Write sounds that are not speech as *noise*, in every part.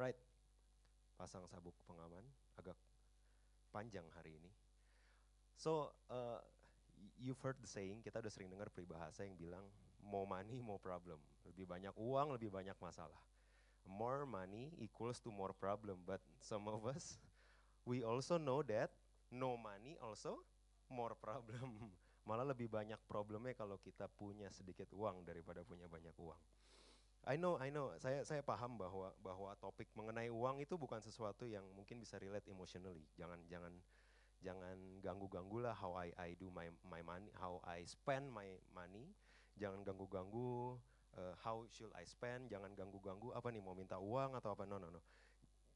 Alright, pasang sabuk pengaman, agak panjang hari ini. So, uh, you've heard the saying, kita udah sering dengar peribahasa yang bilang, more money, more problem. Lebih banyak uang, lebih banyak masalah. More money equals to more problem, but some of us, we also know that no money also more problem. *laughs* Malah lebih banyak problemnya kalau kita punya sedikit uang daripada punya banyak uang. I know, I know. Saya saya paham bahwa bahwa topik mengenai uang itu bukan sesuatu yang mungkin bisa relate emotionally. Jangan jangan jangan ganggu-ganggu lah how I I do my my money, how I spend my money. Jangan ganggu-ganggu uh, how should I spend. Jangan ganggu-ganggu apa nih mau minta uang atau apa. No no no.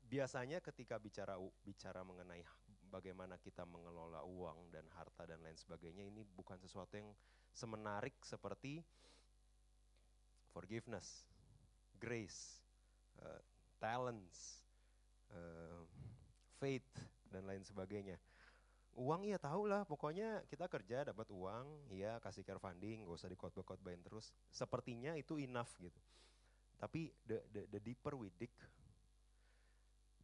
Biasanya ketika bicara bicara mengenai bagaimana kita mengelola uang dan harta dan lain sebagainya ini bukan sesuatu yang semenarik seperti forgiveness grace, uh, talents, uh, faith dan lain sebagainya. Uang ya tahu lah, pokoknya kita kerja dapat uang, ya kasih care funding, gak usah dikotbah-kotbahin terus. Sepertinya itu enough gitu. Tapi the, the, the deeper we dig,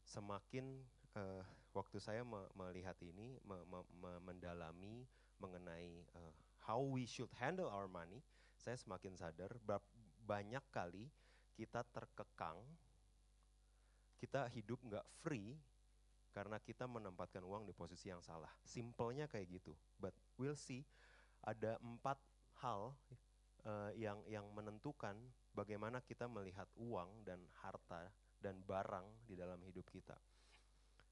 semakin uh, waktu saya me melihat ini, me me me mendalami mengenai uh, how we should handle our money, saya semakin sadar banyak kali kita terkekang, kita hidup nggak free karena kita menempatkan uang di posisi yang salah. Simpelnya kayak gitu. But we'll see ada empat hal uh, yang yang menentukan bagaimana kita melihat uang dan harta dan barang di dalam hidup kita.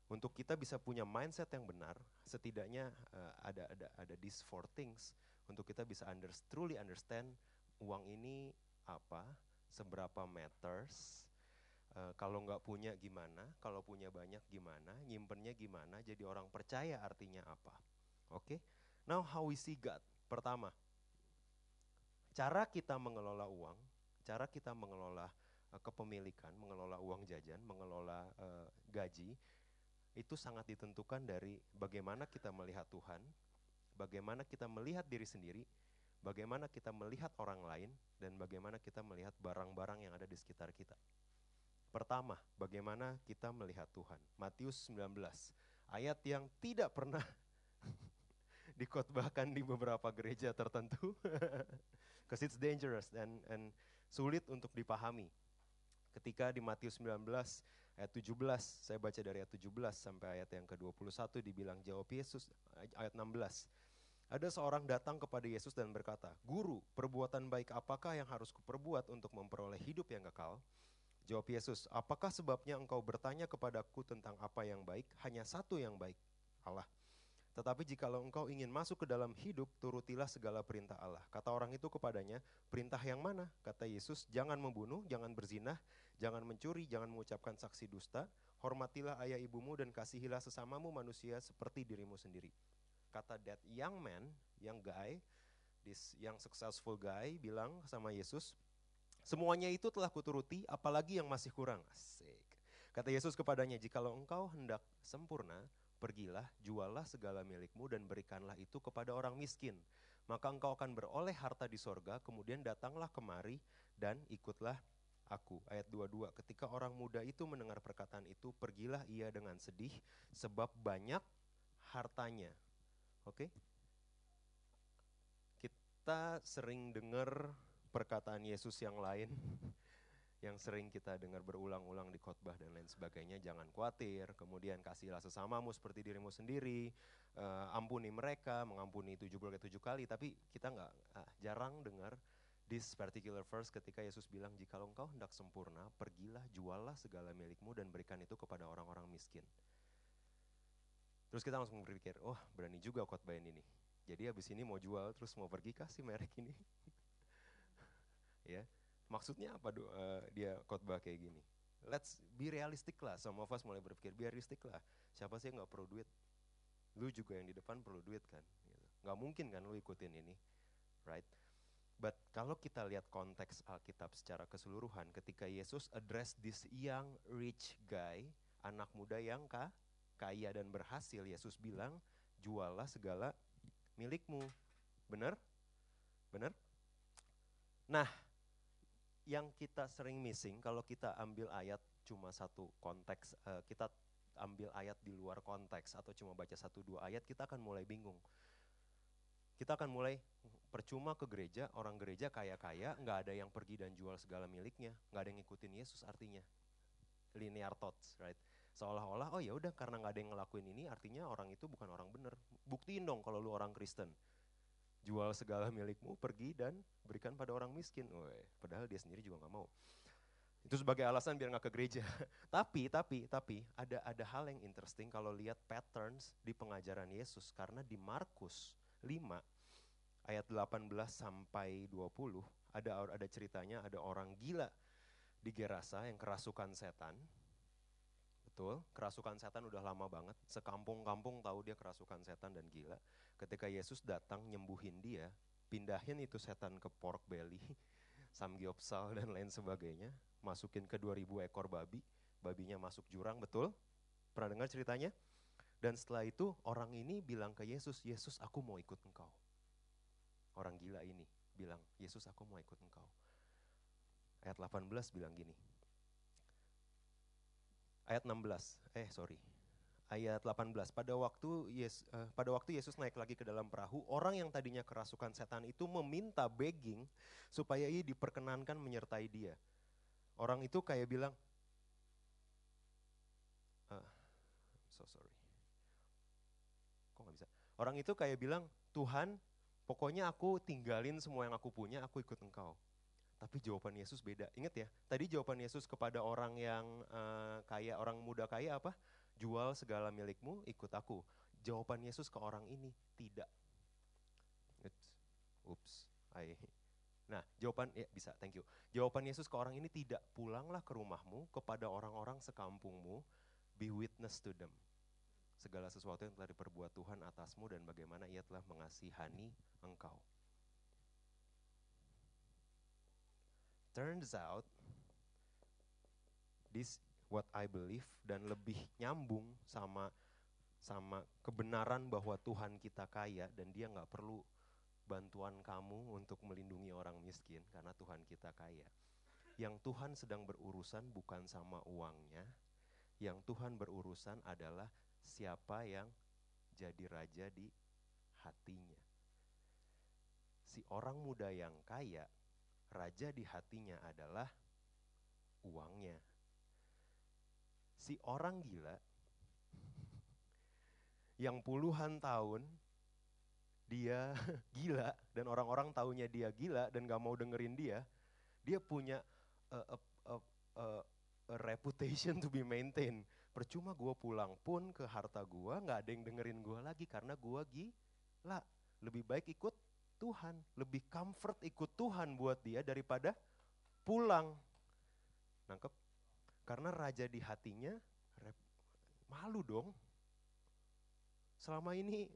Untuk kita bisa punya mindset yang benar, setidaknya uh, ada ada ada these four things untuk kita bisa under, truly understand uang ini apa, seberapa matters, uh, kalau nggak punya gimana, kalau punya banyak gimana, nyimpennya gimana, jadi orang percaya artinya apa. Oke, okay? now how we see God. Pertama, cara kita mengelola uang, cara kita mengelola uh, kepemilikan, mengelola uang jajan, mengelola uh, gaji, itu sangat ditentukan dari bagaimana kita melihat Tuhan, bagaimana kita melihat diri sendiri, bagaimana kita melihat orang lain, dan bagaimana kita melihat barang-barang yang ada di sekitar kita. Pertama, bagaimana kita melihat Tuhan. Matius 19, ayat yang tidak pernah *laughs* dikotbahkan di beberapa gereja tertentu. *laughs* Because it's dangerous dan and sulit untuk dipahami. Ketika di Matius 19 ayat 17, saya baca dari ayat 17 sampai ayat yang ke-21 dibilang jawab Yesus ayat 16 ada seorang datang kepada Yesus dan berkata, Guru, perbuatan baik apakah yang harus kuperbuat untuk memperoleh hidup yang kekal? Jawab Yesus, apakah sebabnya engkau bertanya kepadaku tentang apa yang baik? Hanya satu yang baik, Allah. Tetapi jikalau engkau ingin masuk ke dalam hidup, turutilah segala perintah Allah. Kata orang itu kepadanya, perintah yang mana? Kata Yesus, jangan membunuh, jangan berzinah, jangan mencuri, jangan mengucapkan saksi dusta, hormatilah ayah ibumu dan kasihilah sesamamu manusia seperti dirimu sendiri kata that young man, young guy, this young successful guy bilang sama Yesus, semuanya itu telah kuturuti, apalagi yang masih kurang. Asik. Kata Yesus kepadanya, jikalau engkau hendak sempurna, pergilah, jualah segala milikmu dan berikanlah itu kepada orang miskin. Maka engkau akan beroleh harta di sorga, kemudian datanglah kemari dan ikutlah aku. Ayat 22, ketika orang muda itu mendengar perkataan itu, pergilah ia dengan sedih, sebab banyak hartanya. Oke? Kita sering dengar perkataan Yesus yang lain *laughs* yang sering kita dengar berulang-ulang di khotbah dan lain sebagainya, jangan khawatir, kemudian kasihlah sesamamu seperti dirimu sendiri, uh, ampuni mereka, mengampuni tujuh puluh tujuh kali, tapi kita nggak uh, jarang dengar this particular verse ketika Yesus bilang, jika engkau hendak sempurna, pergilah, jualah segala milikmu dan berikan itu kepada orang-orang miskin. Terus kita langsung berpikir, oh berani juga khotbahin ini. Jadi habis ini mau jual terus mau pergi kasih merek ini. *laughs* ya, maksudnya apa do, uh, dia khotbah kayak gini? Let's be realistic lah, some of us mulai berpikir, be realistic lah. Siapa sih yang gak perlu duit? Lu juga yang di depan perlu duit kan? Gitu. Gak mungkin kan lu ikutin ini, right? But kalau kita lihat konteks Alkitab secara keseluruhan, ketika Yesus address this young rich guy, anak muda yang kah? Kaya dan berhasil, Yesus bilang, jualah segala milikmu. Benar? Benar? Nah, yang kita sering missing kalau kita ambil ayat cuma satu konteks, uh, kita ambil ayat di luar konteks atau cuma baca satu dua ayat, kita akan mulai bingung. Kita akan mulai percuma ke gereja, orang gereja kaya-kaya, nggak ada yang pergi dan jual segala miliknya, nggak ada yang ngikutin Yesus artinya. Linear thoughts, right? Seolah-olah, oh ya udah karena nggak ada yang ngelakuin ini, artinya orang itu bukan orang bener. Buktiin dong kalau lu orang Kristen. Jual segala milikmu, pergi dan berikan pada orang miskin. Woy, padahal dia sendiri juga nggak mau. Itu sebagai alasan biar nggak ke gereja. *laughs* tapi, tapi, tapi ada ada hal yang interesting kalau lihat patterns di pengajaran Yesus karena di Markus 5 ayat 18 sampai 20 ada ada ceritanya ada orang gila di Gerasa yang kerasukan setan. Betul, kerasukan setan udah lama banget. Sekampung-kampung tahu dia kerasukan setan dan gila. Ketika Yesus datang nyembuhin dia, pindahin itu setan ke pork belly, *laughs* samgyeopsal dan lain sebagainya masukin ke 2000 ekor babi, babinya masuk jurang, betul? Pernah dengar ceritanya? Dan setelah itu orang ini bilang ke Yesus, Yesus aku mau ikut engkau. Orang gila ini bilang, Yesus aku mau ikut engkau. Ayat 18 bilang gini. Ayat 16, eh sorry, ayat 18. Pada waktu Yes, uh, pada waktu Yesus naik lagi ke dalam perahu, orang yang tadinya kerasukan setan itu meminta begging supaya ia diperkenankan menyertai dia. Orang itu kayak bilang, uh, so sorry. Kok gak bisa? Orang itu kayak bilang, Tuhan pokoknya aku tinggalin semua yang aku punya, aku ikut engkau. Tapi jawaban Yesus beda. Ingat ya, tadi jawaban Yesus kepada orang yang uh, kaya, orang muda kaya apa? Jual segala milikmu, ikut aku. Jawaban Yesus ke orang ini, tidak. Oops, I Nah, jawaban ya bisa, thank you. Jawaban Yesus ke orang ini tidak pulanglah ke rumahmu kepada orang-orang sekampungmu, be witness to them. Segala sesuatu yang telah diperbuat Tuhan atasmu dan bagaimana ia telah mengasihani engkau. Turns out, this what I believe dan lebih nyambung sama sama kebenaran bahwa Tuhan kita kaya dan dia nggak perlu bantuan kamu untuk melindungi orang miskin karena Tuhan kita kaya. Yang Tuhan sedang berurusan bukan sama uangnya, yang Tuhan berurusan adalah siapa yang jadi raja di hatinya. Si orang muda yang kaya, raja di hatinya adalah uangnya. Si orang gila yang puluhan tahun dia *laughs* gila dan orang-orang taunya dia gila dan gak mau dengerin dia, dia punya a, a, a, a, a reputation to be maintained. Percuma gue pulang pun ke harta gue gak ada yang dengerin gue lagi karena gue gila. Lebih baik ikut Tuhan, lebih comfort ikut Tuhan buat dia daripada pulang. Nangkep? Karena raja di hatinya malu dong. Selama ini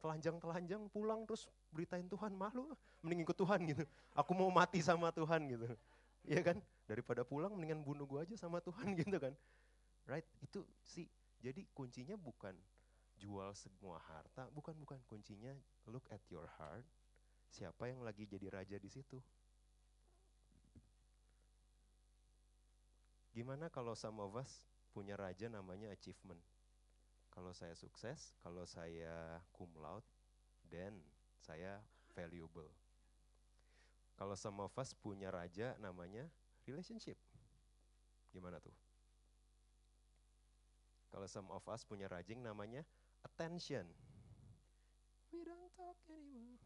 telanjang-telanjang pulang terus beritain Tuhan malu, mending ikut Tuhan gitu. Aku mau mati sama Tuhan gitu. *laughs* Iya kan? Daripada pulang mendingan bunuh gua aja sama Tuhan *laughs* gitu kan. Right? Itu sih. Jadi kuncinya bukan jual semua harta, bukan bukan kuncinya look at your heart. Siapa yang lagi jadi raja di situ? Gimana kalau some of us punya raja namanya achievement? Kalau saya sukses, kalau saya cum laude, then saya valuable. Kalau some of us punya raja namanya relationship. Gimana tuh? Kalau some of us punya rajing namanya attention. We don't talk anymore.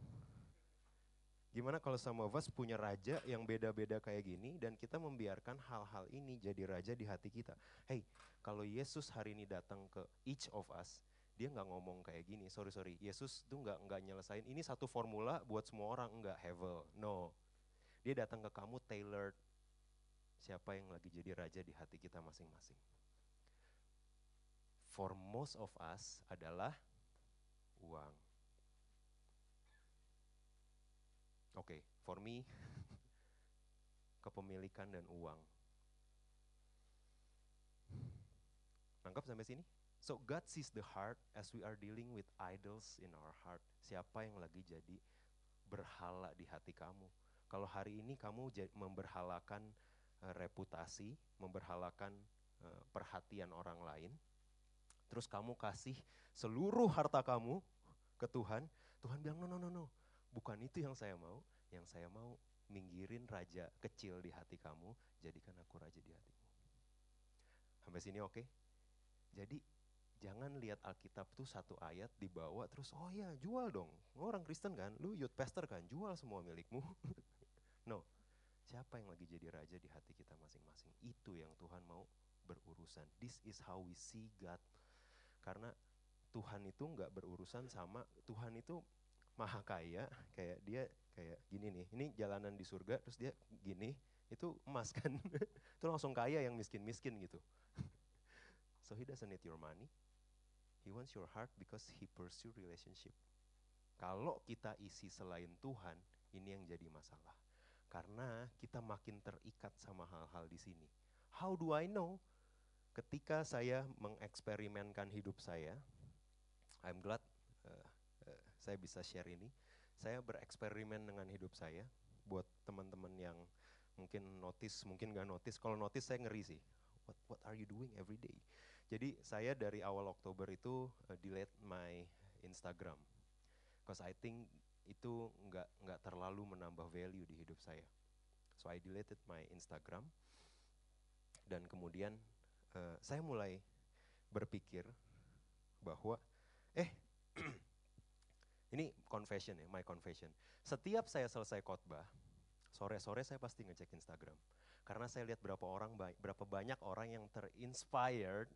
Gimana kalau of us punya raja yang beda-beda kayak gini dan kita membiarkan hal-hal ini jadi raja di hati kita. Hey, kalau Yesus hari ini datang ke each of us, dia nggak ngomong kayak gini. Sorry sorry, Yesus tuh nggak nggak nyelesain. Ini satu formula buat semua orang nggak Hevel. No, dia datang ke kamu tailored. Siapa yang lagi jadi raja di hati kita masing-masing. For most of us adalah uang Oke, okay, for me, *laughs* kepemilikan dan uang. Nangkap sampai sini? So God sees the heart as we are dealing with idols in our heart. Siapa yang lagi jadi berhala di hati kamu? Kalau hari ini kamu memberhalakan uh, reputasi, memberhalakan uh, perhatian orang lain. Terus kamu kasih seluruh harta kamu ke Tuhan, Tuhan bilang, no, no, no, no, bukan itu yang saya mau. Yang saya mau minggirin raja kecil di hati kamu, jadikan aku raja di hatimu. Sampai sini oke? Okay? Jadi jangan lihat Alkitab tuh satu ayat dibawa terus oh ya jual dong. Orang Kristen kan, lu youth pastor kan, jual semua milikmu. *laughs* no. Siapa yang lagi jadi raja di hati kita masing-masing? Itu yang Tuhan mau berurusan. This is how we see God. Karena Tuhan itu nggak berurusan sama Tuhan itu maha kaya, kayak dia kayak gini nih. Ini jalanan di surga terus dia gini, itu emas kan. *laughs* itu langsung kaya yang miskin-miskin gitu. *laughs* so he doesn't need your money, He wants your heart because he pursue relationship. Kalau kita isi selain Tuhan, ini yang jadi masalah. Karena kita makin terikat sama hal-hal di sini. How do I know? Ketika saya mengeksperimenkan hidup saya, I'm glad uh, uh, saya bisa share ini. Saya bereksperimen dengan hidup saya. Buat teman-teman yang mungkin notice, mungkin gak notice. Kalau notice saya ngeri sih. What, what are you doing every day? Jadi saya dari awal Oktober itu uh, delete my Instagram, cause I think itu nggak nggak terlalu menambah value di hidup saya. So I deleted my Instagram dan kemudian uh, saya mulai berpikir bahwa eh *clears throat* ini confession ya, my confession. Setiap saya selesai khotbah, sore-sore saya pasti ngecek Instagram. Karena saya lihat berapa orang berapa banyak orang yang terinspired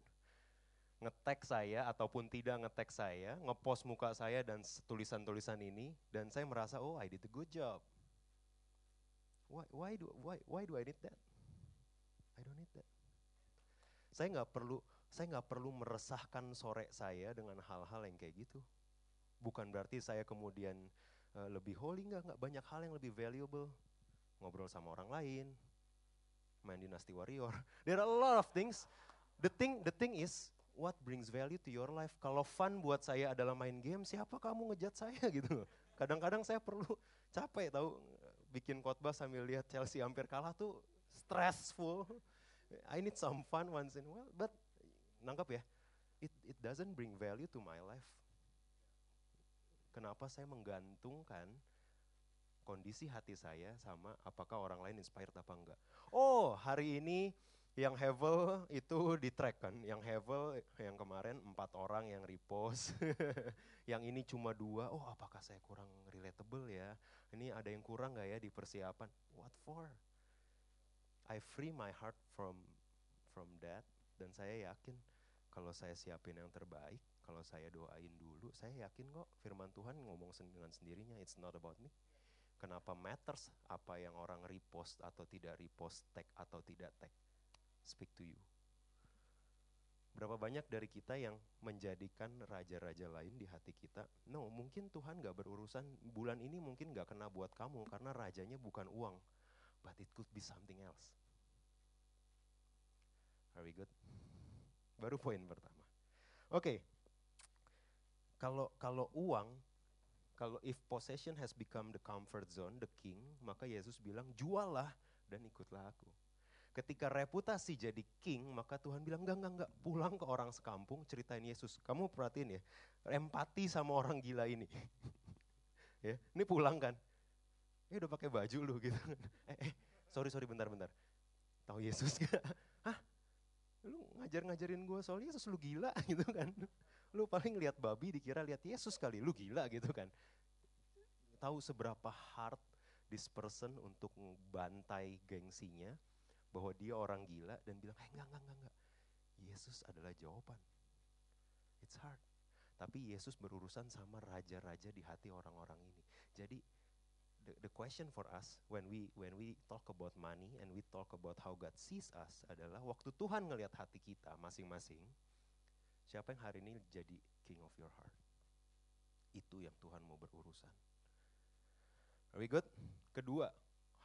ngetek saya ataupun tidak ngetek saya, ngepost muka saya dan tulisan-tulisan ini dan saya merasa oh I did a good job. Why, why do why why do I need that? I don't need that. Saya nggak perlu saya nggak perlu meresahkan sore saya dengan hal-hal yang kayak gitu. Bukan berarti saya kemudian uh, lebih holy nggak nggak banyak hal yang lebih valuable ngobrol sama orang lain, main Dynasty Warrior. *laughs* There are a lot of things. The thing the thing is what brings value to your life. Kalau fun buat saya adalah main game, siapa kamu ngejat saya *laughs* gitu. Kadang-kadang saya perlu capek tahu bikin khotbah sambil lihat Chelsea hampir kalah tuh stressful. I need some fun once in a while, but nangkap ya, it it doesn't bring value to my life. Kenapa saya menggantungkan kondisi hati saya sama apakah orang lain inspired apa enggak. Oh, hari ini yang Hevel itu di track kan, yang Hevel yang kemarin empat orang yang repost, *laughs* yang ini cuma dua, oh apakah saya kurang relatable ya, ini ada yang kurang gak ya di persiapan, what for? I free my heart from from that, dan saya yakin kalau saya siapin yang terbaik, kalau saya doain dulu, saya yakin kok firman Tuhan ngomong dengan sendirinya, it's not about me. Kenapa matters apa yang orang repost atau tidak repost, tag atau tidak tag speak to you. Berapa banyak dari kita yang menjadikan raja-raja lain di hati kita? No, mungkin Tuhan gak berurusan, bulan ini mungkin gak kena buat kamu karena rajanya bukan uang. But it could be something else. Are we good? Baru poin pertama. Oke, okay. kalau kalau uang, kalau if possession has become the comfort zone, the king, maka Yesus bilang jualah dan ikutlah aku. Ketika reputasi jadi king, maka Tuhan bilang, enggak, enggak, enggak, pulang ke orang sekampung, ceritain Yesus. Kamu perhatiin ya, empati sama orang gila ini. *laughs* ya, ini pulang kan, ini udah pakai baju lu gitu. *laughs* eh, eh, sorry, sorry, bentar, bentar. Tahu Yesus gak? *laughs* Hah? Lu ngajar-ngajarin gue soal Yesus, lu gila *laughs* gitu kan. Lu paling lihat babi dikira lihat Yesus kali, lu gila gitu kan. Tahu seberapa hard this person untuk bantai gengsinya, bahwa dia orang gila dan bilang, eh enggak, enggak, enggak, enggak. Yesus adalah jawaban. It's hard. Tapi Yesus berurusan sama raja-raja di hati orang-orang ini. Jadi the, question for us when we when we talk about money and we talk about how God sees us adalah waktu Tuhan ngelihat hati kita masing-masing, siapa yang hari ini jadi king of your heart? Itu yang Tuhan mau berurusan. Are we good? Kedua,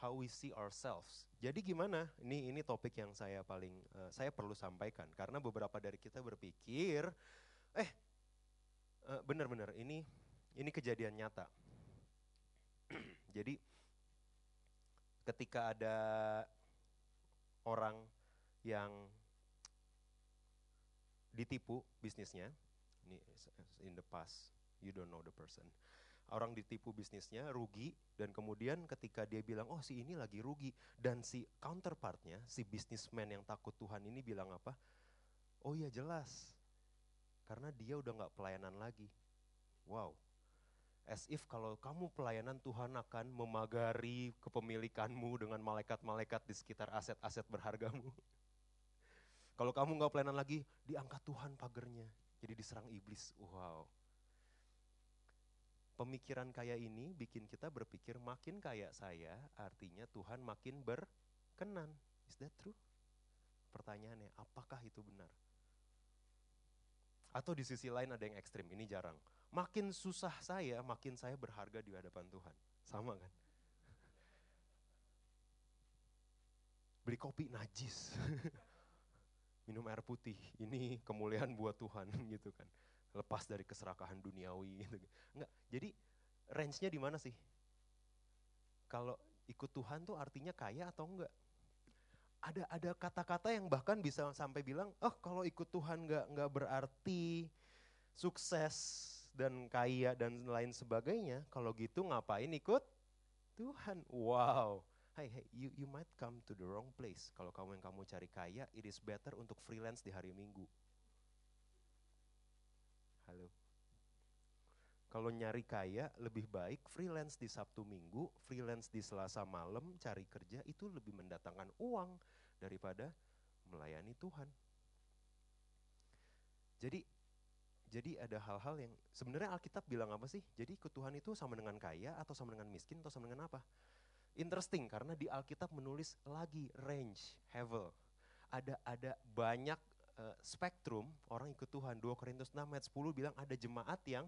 how we see ourselves. Jadi gimana? Ini ini topik yang saya paling uh, saya perlu sampaikan karena beberapa dari kita berpikir, eh uh, benar-benar ini ini kejadian nyata. Jadi ketika ada orang yang ditipu bisnisnya, ini in the past, you don't know the person. Orang ditipu bisnisnya, rugi, dan kemudian ketika dia bilang, oh si ini lagi rugi, dan si counterpartnya, si businessman yang takut Tuhan ini bilang apa? Oh iya jelas, karena dia udah nggak pelayanan lagi. Wow, as if kalau kamu pelayanan Tuhan akan memagari kepemilikanmu dengan malaikat-malaikat di sekitar aset-aset berhargamu. *laughs* Kalau kamu nggak pelayanan lagi, diangkat Tuhan pagernya. Jadi diserang iblis. Wow. Pemikiran kaya ini bikin kita berpikir makin kaya saya, artinya Tuhan makin berkenan. Is that true? Pertanyaannya, apakah itu benar? Atau di sisi lain ada yang ekstrim, ini jarang. Makin susah saya, makin saya berharga di hadapan Tuhan. Sama kan? Beli kopi najis. *laughs* minum air putih, ini kemuliaan buat Tuhan *laughs* gitu kan. Lepas dari keserakahan duniawi gitu. Enggak, jadi range-nya di mana sih? Kalau ikut Tuhan tuh artinya kaya atau enggak? Ada ada kata-kata yang bahkan bisa sampai bilang, oh kalau ikut Tuhan enggak enggak berarti sukses dan kaya dan lain sebagainya. Kalau gitu ngapain ikut Tuhan? Wow, hey, hey, you, you might come to the wrong place. Kalau kamu yang kamu cari kaya, it is better untuk freelance di hari Minggu. Halo. Kalau nyari kaya, lebih baik freelance di Sabtu Minggu, freelance di Selasa malam, cari kerja, itu lebih mendatangkan uang daripada melayani Tuhan. Jadi jadi ada hal-hal yang sebenarnya Alkitab bilang apa sih? Jadi ikut Tuhan itu sama dengan kaya atau sama dengan miskin atau sama dengan apa? Interesting karena di Alkitab menulis lagi range, hevel. Ada ada banyak uh, spektrum orang ikut Tuhan. 2 Korintus 6 ayat 10 bilang ada jemaat yang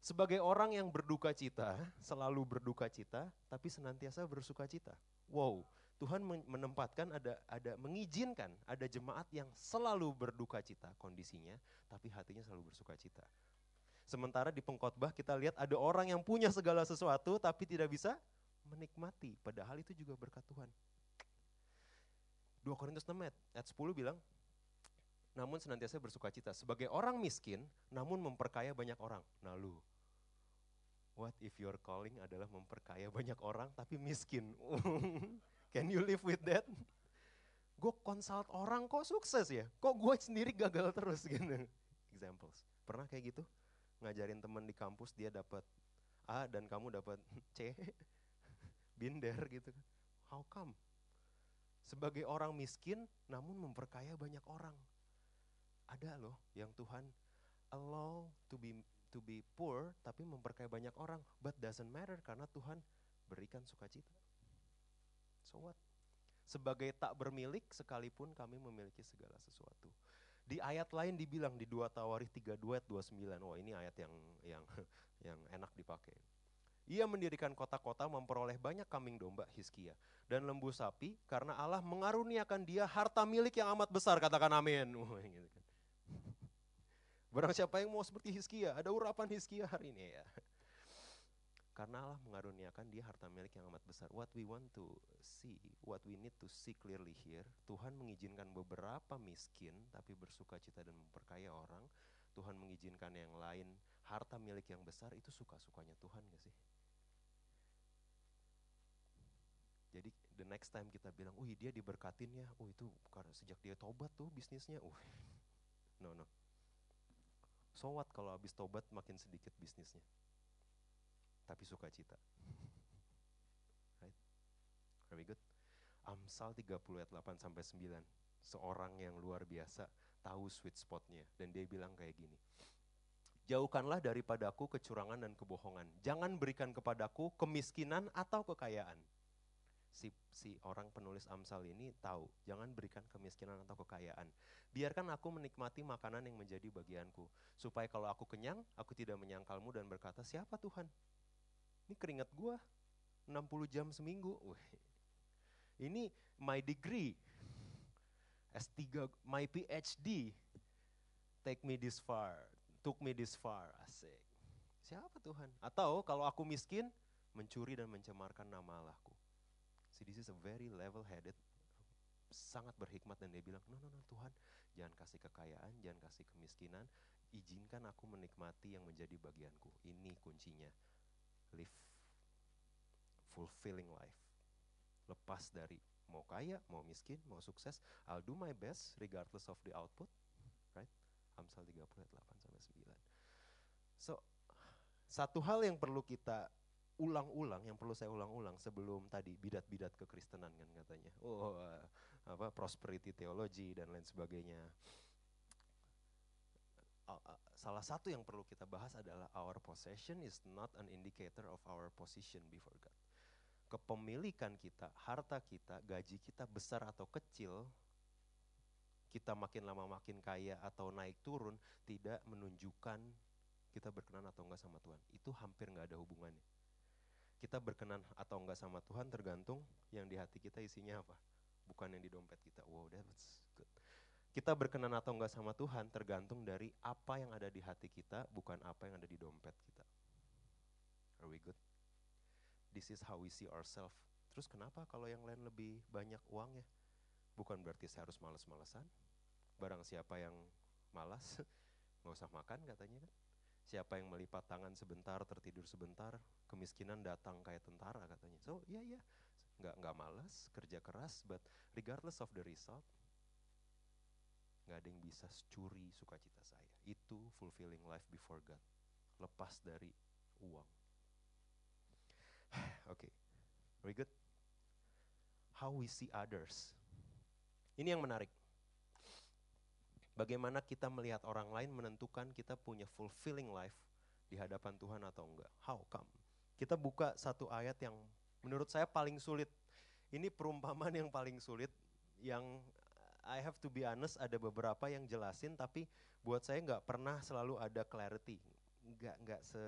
sebagai orang yang berduka cita, selalu berduka cita, tapi senantiasa bersuka cita. Wow, Tuhan menempatkan ada ada mengizinkan ada jemaat yang selalu berduka cita kondisinya, tapi hatinya selalu bersuka cita. Sementara di pengkhotbah kita lihat ada orang yang punya segala sesuatu tapi tidak bisa menikmati, padahal itu juga berkat Tuhan. 2 Korintus 6 ayat, 10 bilang, namun senantiasa bersuka cita. Sebagai orang miskin, namun memperkaya banyak orang. Nah lu, what if your calling adalah memperkaya banyak orang tapi miskin? *laughs* Can you live with that? Gue consult orang kok sukses ya? Kok gue sendiri gagal terus gitu? Examples. Pernah kayak gitu? Ngajarin teman di kampus dia dapat A dan kamu dapat C *laughs* binder gitu kan. How come? Sebagai orang miskin namun memperkaya banyak orang. Ada loh yang Tuhan allow to be to be poor tapi memperkaya banyak orang but doesn't matter karena Tuhan berikan sukacita. So what? Sebagai tak bermilik sekalipun kami memiliki segala sesuatu. Di ayat lain dibilang di 2 Tawarikh 32 ayat 29. Wah, ini ayat yang yang *laughs* yang enak dipakai. Ia mendirikan kota-kota memperoleh banyak kambing domba Hizkia dan lembu sapi karena Allah mengaruniakan dia harta milik yang amat besar katakan amin. *laughs* Gitu kan. Barang siapa yang mau seperti Hizkia, ada urapan Hizkia hari ini ya. Karena Allah mengaruniakan dia harta milik yang amat besar. What we want to see, what we need to see clearly here, Tuhan mengizinkan beberapa miskin tapi bersuka cita dan memperkaya orang. Tuhan mengizinkan yang lain harta milik yang besar itu suka-sukanya Tuhan gak sih? Jadi the next time kita bilang, wih dia diberkatin ya, oh itu karena sejak dia tobat tuh bisnisnya, uh, *laughs* no no. So what kalau habis tobat makin sedikit bisnisnya, tapi suka cita. right? Very good. Amsal 30 ayat 8 sampai 9. Seorang yang luar biasa tahu sweet spotnya dan dia bilang kayak gini. Jauhkanlah daripadaku kecurangan dan kebohongan. Jangan berikan kepadaku kemiskinan atau kekayaan si, si orang penulis Amsal ini tahu, jangan berikan kemiskinan atau kekayaan. Biarkan aku menikmati makanan yang menjadi bagianku. Supaya kalau aku kenyang, aku tidak menyangkalmu dan berkata, siapa Tuhan? Ini keringat gua 60 jam seminggu. Ini my degree, S3, my PhD, take me this far, took me this far, asik. Siapa Tuhan? Atau kalau aku miskin, mencuri dan mencemarkan nama Allahku. See, this is a very level-headed sangat berhikmat dan dia bilang, no, no, no Tuhan, jangan kasih kekayaan, jangan kasih kemiskinan, izinkan aku menikmati yang menjadi bagianku. Ini kuncinya, live fulfilling life. Lepas dari mau kaya, mau miskin, mau sukses, I'll do my best regardless of the output, right? Amsal 30 ayat 8 sampai 9. So, satu hal yang perlu kita ulang-ulang, yang perlu saya ulang-ulang sebelum tadi bidat-bidat kekristenan kan katanya. Oh, apa prosperity theology dan lain sebagainya. Salah satu yang perlu kita bahas adalah our possession is not an indicator of our position before God. Kepemilikan kita, harta kita, gaji kita besar atau kecil, kita makin lama makin kaya atau naik turun tidak menunjukkan kita berkenan atau enggak sama Tuhan. Itu hampir enggak ada hubungannya kita berkenan atau enggak sama Tuhan tergantung yang di hati kita isinya apa. Bukan yang di dompet kita. Wow, that's good. Kita berkenan atau enggak sama Tuhan tergantung dari apa yang ada di hati kita, bukan apa yang ada di dompet kita. Are we good? This is how we see ourselves. Terus kenapa kalau yang lain lebih banyak uangnya? Bukan berarti saya harus males-malesan. Barang siapa yang malas, *laughs* nggak usah makan katanya kan. Siapa yang melipat tangan sebentar, tertidur sebentar, kemiskinan datang kayak tentara katanya. So, iya yeah, iya, yeah. nggak nggak malas, kerja keras, but regardless of the result, nggak ada yang bisa curi sukacita saya. Itu fulfilling life before God. Lepas dari uang. Oke, *sighs* okay. very good. How we see others. Ini yang menarik. Bagaimana kita melihat orang lain menentukan kita punya fulfilling life di hadapan Tuhan atau enggak. How come? Kita buka satu ayat yang menurut saya paling sulit. Ini perumpamaan yang paling sulit yang I have to be honest ada beberapa yang jelasin tapi buat saya nggak pernah selalu ada clarity. Nggak nggak se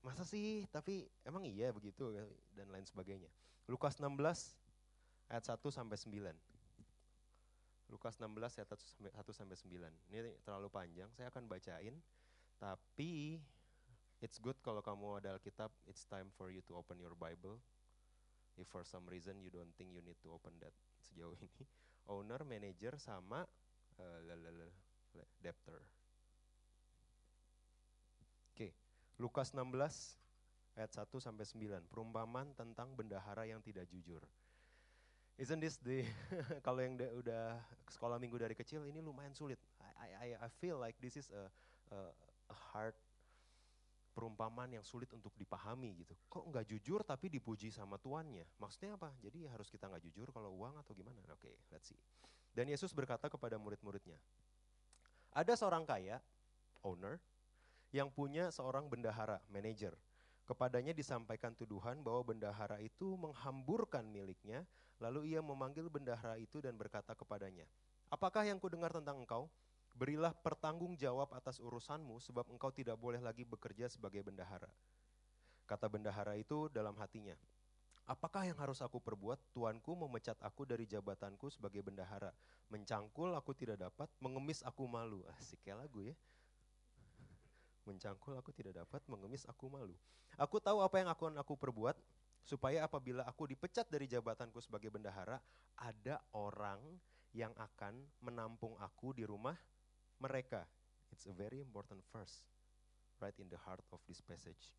masa sih tapi emang iya begitu dan lain sebagainya. Lukas 16 ayat 1 sampai 9. Lukas 16 ayat 1 sampai 9. Ini terlalu panjang, saya akan bacain. Tapi it's good kalau kamu ada Alkitab, it's time for you to open your Bible. If for some reason you don't think you need to open that sejauh ini. Owner, manager, sama uh, debtor. Oke, okay. Lukas 16 ayat 1 sampai 9. Perumpamaan tentang bendahara yang tidak jujur. Isn't this the *laughs* kalau yang udah sekolah minggu dari kecil ini lumayan sulit. I I I feel like this is a a, a hard perumpamaan yang sulit untuk dipahami gitu. Kok nggak jujur tapi dipuji sama tuannya? Maksudnya apa? Jadi harus kita nggak jujur kalau uang atau gimana? Oke, okay, let's see. Dan Yesus berkata kepada murid-muridnya, ada seorang kaya, owner, yang punya seorang bendahara, manager. Kepadanya disampaikan tuduhan bahwa bendahara itu menghamburkan miliknya Lalu ia memanggil bendahara itu dan berkata kepadanya, Apakah yang kudengar tentang engkau? Berilah pertanggung jawab atas urusanmu sebab engkau tidak boleh lagi bekerja sebagai bendahara. Kata bendahara itu dalam hatinya, Apakah yang harus aku perbuat? Tuanku memecat aku dari jabatanku sebagai bendahara. Mencangkul aku tidak dapat, mengemis aku malu. Asik kayak lagu ya. Mencangkul aku tidak dapat, mengemis aku malu. Aku tahu apa yang akan aku perbuat, supaya apabila aku dipecat dari jabatanku sebagai bendahara, ada orang yang akan menampung aku di rumah mereka. It's a very important verse, right in the heart of this passage.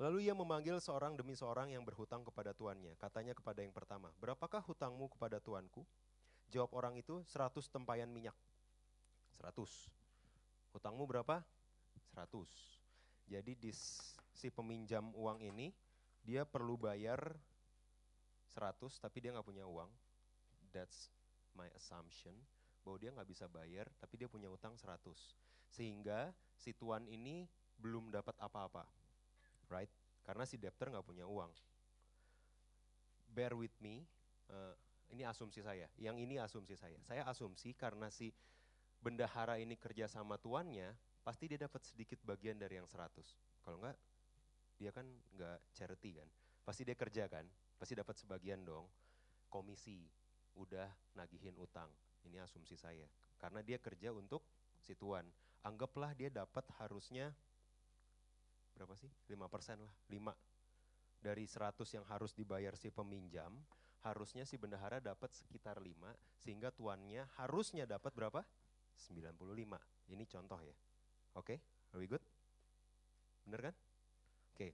Lalu ia memanggil seorang demi seorang yang berhutang kepada tuannya. Katanya kepada yang pertama, berapakah hutangmu kepada tuanku? Jawab orang itu, seratus tempayan minyak. Seratus. Hutangmu berapa? Seratus. Jadi di si peminjam uang ini dia perlu bayar 100 tapi dia nggak punya uang. That's my assumption bahwa dia nggak bisa bayar tapi dia punya utang 100. Sehingga si tuan ini belum dapat apa-apa. Right? Karena si debtor nggak punya uang. Bear with me, uh, ini asumsi saya. Yang ini asumsi saya. Saya asumsi karena si bendahara ini kerja sama tuannya, pasti dia dapat sedikit bagian dari yang 100. Kalau enggak, dia kan nggak charity kan, pasti dia kerja kan, pasti dapat sebagian dong komisi, udah nagihin utang. Ini asumsi saya, karena dia kerja untuk si tuan. Anggaplah dia dapat harusnya berapa sih? 5% lah, 5 dari 100 yang harus dibayar si peminjam, harusnya si bendahara dapat sekitar 5 sehingga tuannya harusnya dapat berapa? 95. Ini contoh ya. Oke, okay, are we good? Bener kan? Oke, okay.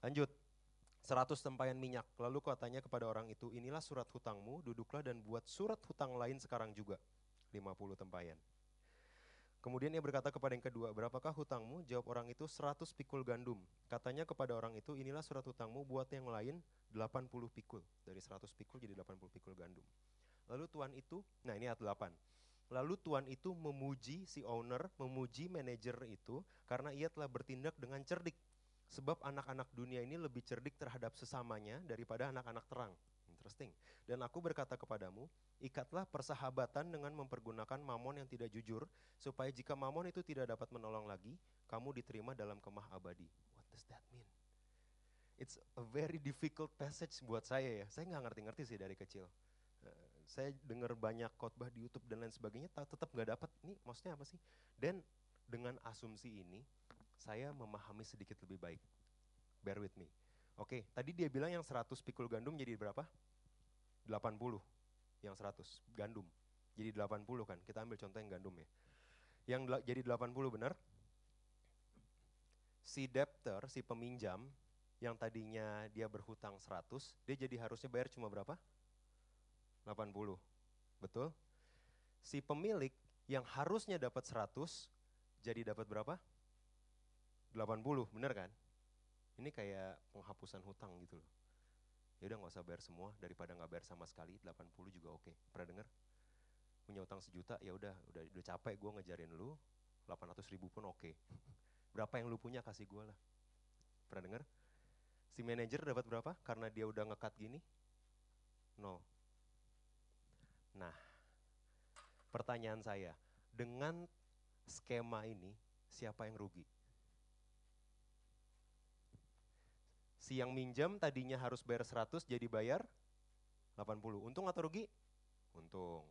lanjut. 100 tempayan minyak. Lalu katanya kepada orang itu, inilah surat hutangmu, duduklah dan buat surat hutang lain sekarang juga. 50 tempayan. Kemudian ia berkata kepada yang kedua, berapakah hutangmu? Jawab orang itu, 100 pikul gandum. Katanya kepada orang itu, inilah surat hutangmu, buat yang lain 80 pikul. Dari 100 pikul jadi 80 pikul gandum. Lalu tuan itu, nah ini ayat 8. Lalu tuan itu memuji si owner, memuji manajer itu, karena ia telah bertindak dengan cerdik. Sebab anak-anak dunia ini lebih cerdik terhadap sesamanya daripada anak-anak terang. Interesting. Dan aku berkata kepadamu, ikatlah persahabatan dengan mempergunakan mamon yang tidak jujur, supaya jika mamon itu tidak dapat menolong lagi, kamu diterima dalam kemah abadi. What does that mean? It's a very difficult passage buat saya ya. Saya nggak ngerti-ngerti sih dari kecil. Uh, saya dengar banyak khotbah di YouTube dan lain sebagainya, tetap nggak dapat. Nih maksudnya apa sih? Dan dengan asumsi ini, saya memahami sedikit lebih baik. Bear with me. Oke, tadi dia bilang yang 100 pikul gandum jadi berapa? 80 yang 100 gandum. Jadi 80 kan, kita ambil contoh yang gandum ya. Yang jadi 80 benar? Si debtor, si peminjam, yang tadinya dia berhutang 100, dia jadi harusnya bayar cuma berapa? 80. Betul? Si pemilik yang harusnya dapat 100, jadi dapat berapa? 80, benar kan? Ini kayak penghapusan hutang gitu loh. Ya udah nggak usah bayar semua daripada nggak bayar sama sekali 80 juga oke. Okay. pernah dengar punya utang sejuta ya udah udah udah capek gue ngejarin lu 800 ribu pun oke. Okay. *laughs* berapa yang lu punya kasih gue lah. Pernah dengar si manajer dapat berapa? Karena dia udah ngekat gini? Nol. Nah pertanyaan saya dengan skema ini siapa yang rugi Si yang minjam tadinya harus bayar 100 jadi bayar 80. Untung atau rugi? Untung.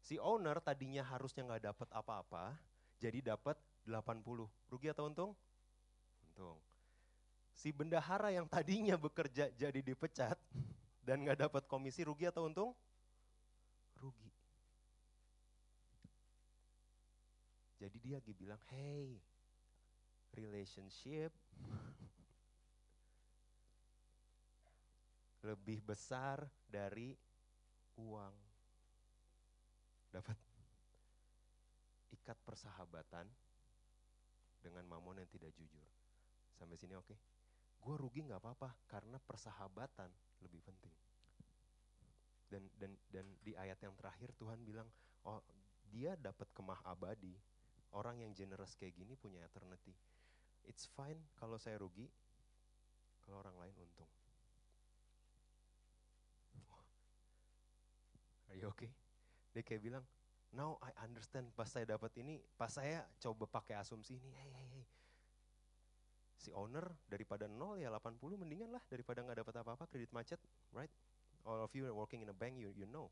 Si owner tadinya harusnya nggak dapat apa-apa, jadi dapat 80. Rugi atau untung? Untung. Si bendahara yang tadinya bekerja jadi dipecat dan nggak dapat komisi, rugi atau untung? Rugi. Jadi dia bilang, hey, relationship lebih besar dari uang. Dapat ikat persahabatan dengan mamon yang tidak jujur. Sampai sini oke? Okay? Gue rugi nggak apa-apa karena persahabatan lebih penting. Dan dan dan di ayat yang terakhir Tuhan bilang, oh dia dapat kemah abadi. Orang yang generous kayak gini punya eternity. It's fine kalau saya rugi, kalau orang lain untung. Are you okay? Dia kayak bilang, now I understand pas saya dapat ini, pas saya coba pakai asumsi ini, hey, hey, hey. Si owner daripada nol ya 80 mendingan lah daripada nggak dapat apa-apa kredit macet, right? All of you working in a bank, you, you know.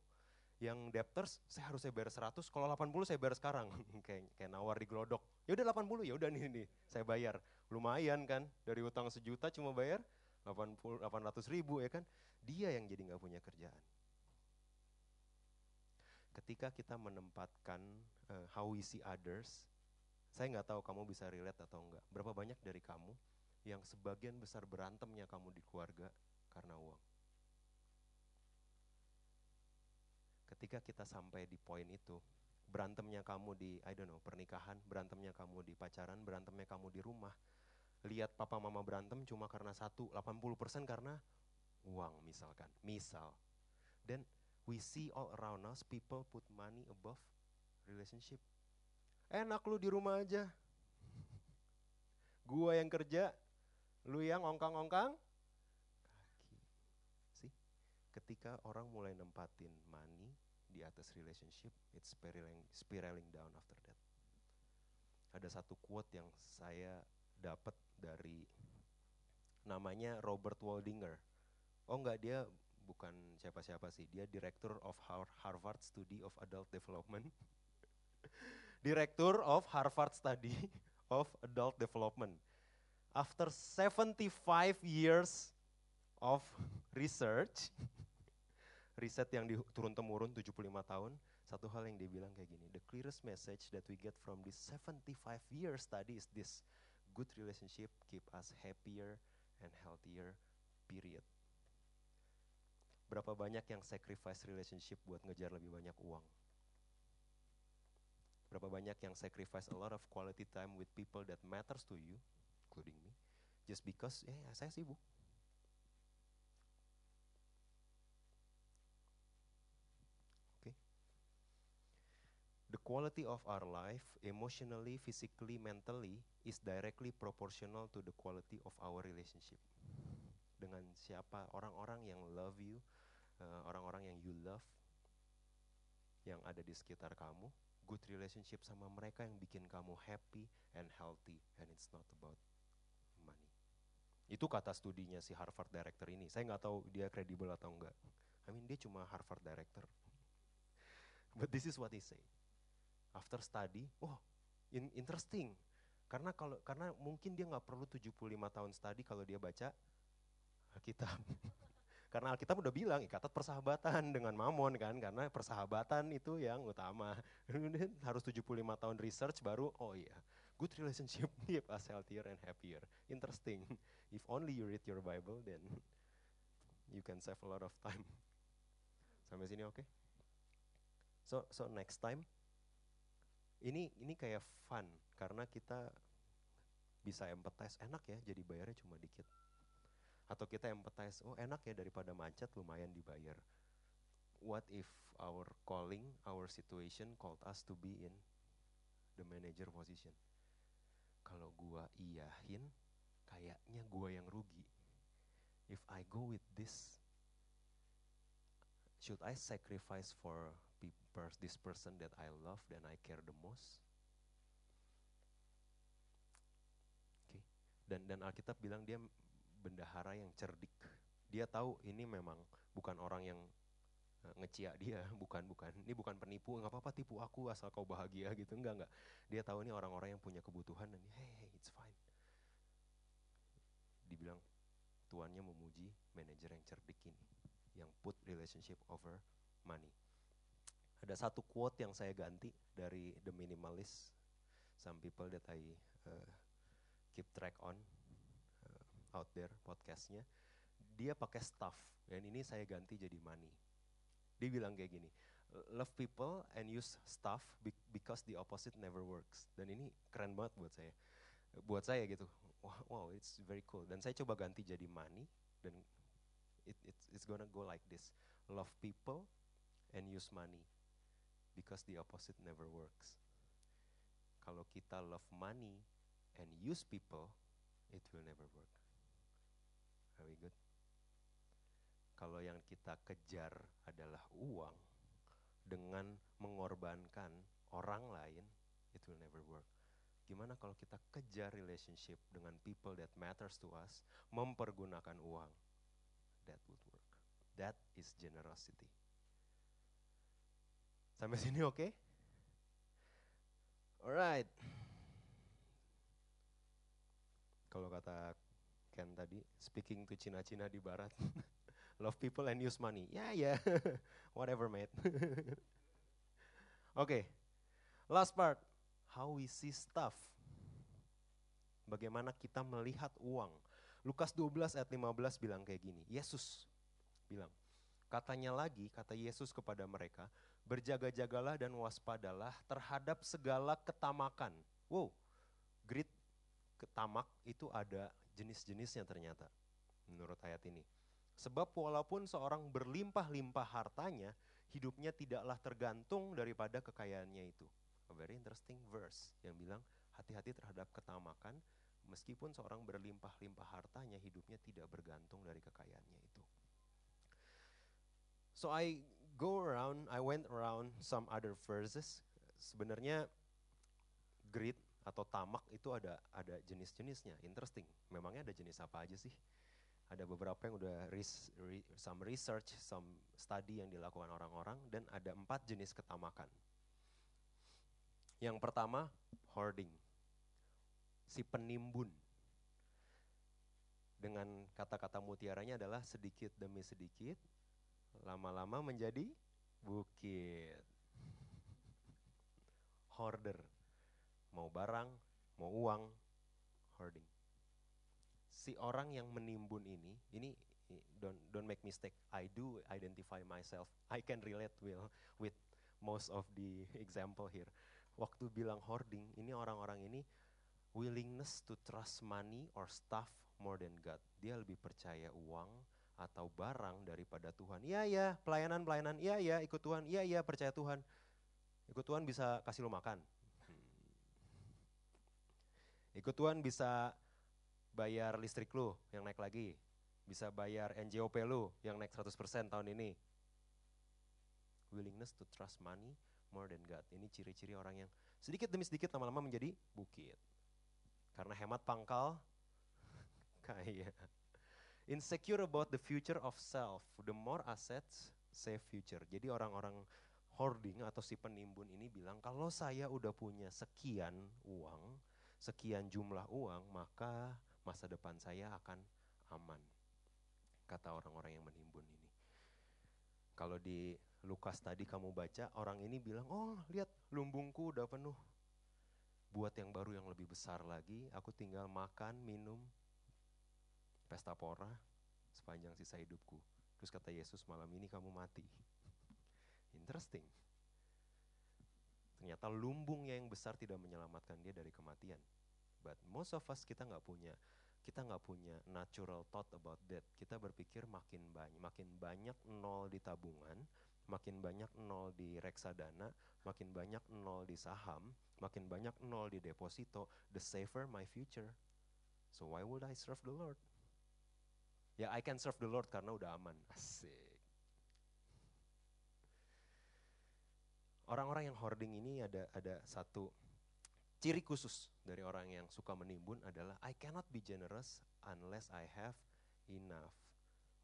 Yang debtors, saya harus saya bayar 100, kalau 80 saya bayar sekarang. *laughs* kayak kayak nawar di glodok. Ya udah 80, ya udah nih nih, saya bayar. Lumayan kan, dari utang sejuta cuma bayar 80 800 ribu ya kan. Dia yang jadi nggak punya kerjaan ketika kita menempatkan uh, how we see others, saya nggak tahu kamu bisa relate atau enggak. Berapa banyak dari kamu yang sebagian besar berantemnya kamu di keluarga karena uang? Ketika kita sampai di poin itu, berantemnya kamu di I don't know, pernikahan, berantemnya kamu di pacaran, berantemnya kamu di rumah, lihat papa mama berantem cuma karena satu, 80% karena uang misalkan, misal. Dan we see all around us people put money above relationship. Enak lu di rumah aja. *laughs* Gua yang kerja, lu yang ongkang-ongkang. Sih, ketika orang mulai nempatin money di atas relationship, it's spiraling, spiraling down after that. Ada satu quote yang saya dapat dari namanya Robert Waldinger. Oh enggak, dia bukan siapa-siapa sih, dia Director of Harvard Study of Adult Development. *laughs* Director of Harvard Study *laughs* of Adult Development. After 75 years of *laughs* research, riset yang turun temurun 75 tahun, satu hal yang dia bilang kayak gini, the clearest message that we get from this 75 year study is this, good relationship keep us happier and healthier, period. Berapa banyak yang sacrifice relationship buat ngejar lebih banyak uang? Berapa banyak yang sacrifice a lot of quality time with people that matters to you, including me, just because, eh saya sibuk. The quality of our life, emotionally, physically, mentally, is directly proportional to the quality of our relationship. Dengan siapa orang-orang yang love you, orang-orang uh, yang you love, yang ada di sekitar kamu, good relationship sama mereka yang bikin kamu happy and healthy, and it's not about money. Itu kata studinya si Harvard director ini. Saya nggak tahu dia kredibel atau enggak. I mean dia cuma Harvard director. But this is what he say after study, oh in, interesting. Karena kalau karena mungkin dia nggak perlu 75 tahun study kalau dia baca Alkitab. *laughs* karena Alkitab udah bilang ikatan persahabatan *laughs* dengan mamon kan, karena persahabatan itu yang utama. *laughs* harus 75 tahun research baru, oh iya, good relationship *laughs* keep us healthier and happier. Interesting. If only you read your Bible, then you can save a lot of time. Sampai sini oke? Okay? So, so next time ini ini kayak fun karena kita bisa empathize enak ya jadi bayarnya cuma dikit atau kita empathize oh enak ya daripada macet lumayan dibayar. What if our calling our situation called us to be in the manager position? Kalau gua iyahin kayaknya gua yang rugi. If I go with this should I sacrifice for this person that I love dan I care the most. Dan dan Alkitab bilang dia bendahara yang cerdik. Dia tahu ini memang bukan orang yang uh, ngecia dia, *laughs* bukan bukan. Ini bukan penipu, nggak apa-apa tipu aku asal kau bahagia gitu, enggak enggak. Dia tahu ini orang-orang yang punya kebutuhan dan hey, hey it's fine. Dibilang tuannya memuji manajer yang cerdik ini, yang put relationship over money. Ada satu quote yang saya ganti dari The Minimalist, some people that I uh, keep track on out there podcastnya. Dia pakai stuff dan ini saya ganti jadi money. Dia bilang kayak gini, love people and use stuff because the opposite never works. Dan ini keren banget buat saya. Buat saya gitu, wow, it's very cool. Dan saya coba ganti jadi money dan it, it's, it's gonna go like this. Love people and use money because the opposite never works. Kalau kita love money and use people, it will never work. We good? Kalau yang kita kejar adalah uang dengan mengorbankan orang lain, it will never work. Gimana kalau kita kejar relationship dengan people that matters to us, mempergunakan uang? That would work. That is generosity. Sampai sini oke? Okay? Alright. Kalau kata Ken tadi, speaking to Cina-Cina di barat, *laughs* love people and use money. Ya yeah, ya, yeah. *laughs* whatever mate. oke, *laughs* okay. last part, how we see stuff. Bagaimana kita melihat uang. Lukas 12 ayat 15 bilang kayak gini, Yesus bilang, katanya lagi, kata Yesus kepada mereka, berjaga-jagalah dan waspadalah terhadap segala ketamakan. Wow, great ketamak itu ada jenis-jenisnya ternyata menurut ayat ini. Sebab walaupun seorang berlimpah-limpah hartanya, hidupnya tidaklah tergantung daripada kekayaannya itu. A very interesting verse yang bilang hati-hati terhadap ketamakan, meskipun seorang berlimpah-limpah hartanya, hidupnya tidak bergantung dari kekayaannya itu. So I go around, I went around some other verses. Sebenarnya greed atau tamak itu ada ada jenis-jenisnya. Interesting. Memangnya ada jenis apa aja sih? Ada beberapa yang udah res, re, some research, some study yang dilakukan orang-orang dan ada empat jenis ketamakan. Yang pertama hoarding, si penimbun. Dengan kata-kata mutiaranya adalah sedikit demi sedikit lama-lama menjadi bukit. Hoarder. Mau barang, mau uang, hoarding. Si orang yang menimbun ini, ini don't don't make mistake. I do identify myself. I can relate well with most of the *laughs* example here. Waktu bilang hoarding, ini orang-orang ini willingness to trust money or stuff more than God. Dia lebih percaya uang atau barang daripada Tuhan. Iya ya, pelayanan-pelayanan, iya ya, ikut Tuhan, iya ya, percaya Tuhan. Ikut Tuhan bisa kasih lo makan. Ikut Tuhan bisa bayar listrik lo yang naik lagi. Bisa bayar NJOP lo yang naik 100% tahun ini. Willingness to trust money more than God. Ini ciri-ciri orang yang sedikit demi sedikit lama-lama menjadi bukit. Karena hemat pangkal, *laughs* kaya. Insecure about the future of self. The more assets, save future. Jadi orang-orang hoarding atau si penimbun ini bilang, kalau saya udah punya sekian uang, sekian jumlah uang, maka masa depan saya akan aman. Kata orang-orang yang menimbun ini. Kalau di Lukas tadi kamu baca, orang ini bilang, oh lihat lumbungku udah penuh buat yang baru yang lebih besar lagi, aku tinggal makan, minum, pesta pora sepanjang sisa hidupku. Terus kata Yesus, malam ini kamu mati. *laughs* Interesting. Ternyata lumbungnya yang besar tidak menyelamatkan dia dari kematian. But most of us kita nggak punya kita nggak punya natural thought about that. Kita berpikir makin banyak, makin banyak nol di tabungan, makin banyak nol di reksadana, makin banyak nol di saham, makin banyak nol di deposito, the safer my future. So why would I serve the Lord? Ya I can serve the Lord karena udah aman. Asik. Orang-orang yang hoarding ini ada ada satu ciri khusus dari orang yang suka menimbun adalah I cannot be generous unless I have enough.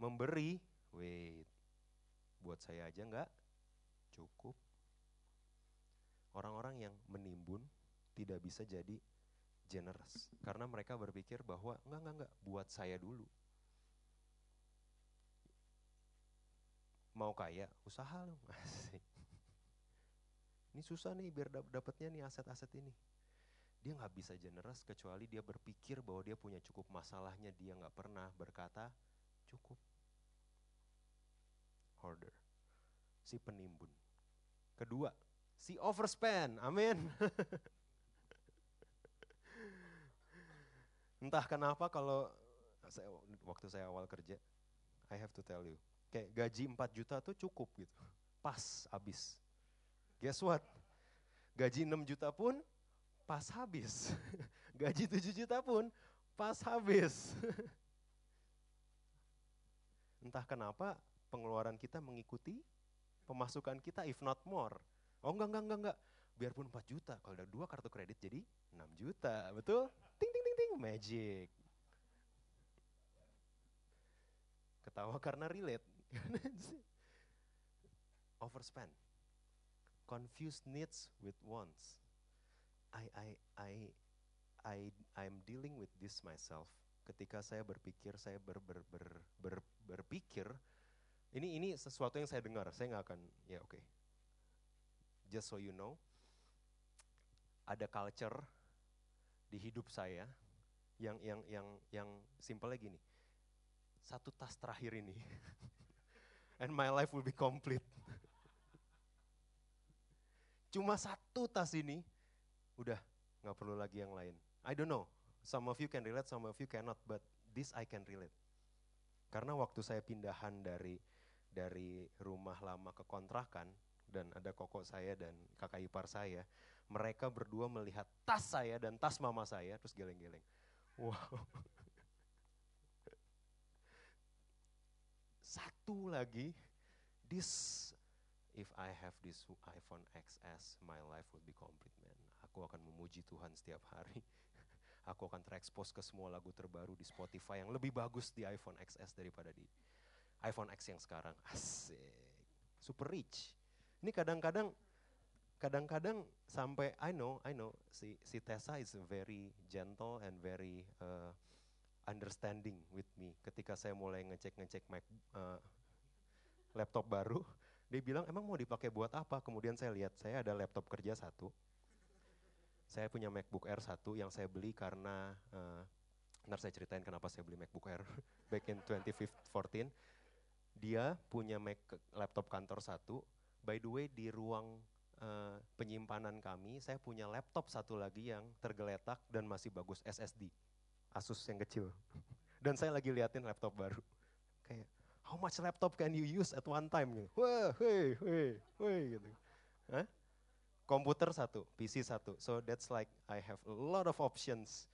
Memberi, wait, buat saya aja nggak cukup. Orang-orang yang menimbun tidak bisa jadi generous karena mereka berpikir bahwa enggak enggak enggak buat saya dulu. Mau kaya, usaha. *laughs* Asik. Ini susah nih biar dapatnya nih aset-aset ini. Dia nggak bisa generous kecuali dia berpikir bahwa dia punya cukup masalahnya dia nggak pernah berkata cukup hoarder, si penimbun. Kedua, si overspend, amin. *laughs* Entah kenapa kalau waktu saya awal kerja, I have to tell you, kayak gaji 4 juta tuh cukup gitu, pas habis. Guess what? Gaji 6 juta pun pas habis. *laughs* Gaji 7 juta pun pas habis. *laughs* Entah kenapa pengeluaran kita mengikuti pemasukan kita if not more. Oh enggak, enggak, enggak, enggak. Biarpun 4 juta, kalau ada dua kartu kredit jadi 6 juta, betul? Ting, ting, ting, ting, magic. Ketawa karena relate. *laughs* Overspend. Confuse needs with wants. I, I, I, I, I'm dealing with this myself. Ketika saya berpikir, saya ber, ber, ber, ber, berpikir ini ini sesuatu yang saya dengar, saya nggak akan ya oke. Okay. Just so you know, ada culture di hidup saya yang yang yang yang simple gini. Satu tas terakhir ini *laughs* and my life will be complete. Cuma satu tas ini udah nggak perlu lagi yang lain. I don't know. Some of you can relate, some of you cannot, but this I can relate. Karena waktu saya pindahan dari dari rumah lama ke kontrakan dan ada koko saya dan kakak ipar saya, mereka berdua melihat tas saya dan tas mama saya terus geleng-geleng. Wow. *laughs* Satu lagi, this if I have this iPhone XS, my life would be complete, man. Aku akan memuji Tuhan setiap hari. *laughs* Aku akan terekspos ke semua lagu terbaru di Spotify yang lebih bagus di iPhone XS daripada di iPhone X yang sekarang. Asik. Super rich. Ini kadang-kadang kadang-kadang sampai I know, I know si si Tessa is very gentle and very uh, understanding with me ketika saya mulai ngecek-ngecek uh, laptop baru. Dia bilang, emang mau dipakai buat apa? Kemudian saya lihat, saya ada laptop kerja satu. Saya punya MacBook Air satu yang saya beli karena, uh, ntar saya ceritain kenapa saya beli MacBook Air *laughs* back in 2014. Dia punya Mac, laptop kantor satu. By the way, di ruang uh, penyimpanan kami, saya punya laptop satu lagi yang tergeletak dan masih bagus SSD. Asus yang kecil. *laughs* Dan saya lagi liatin laptop baru. How much laptop can you use at one time? Gitu. Wah, hei, hei, hei, gitu. Hah? Komputer satu, PC satu. So that's like I have a lot of options.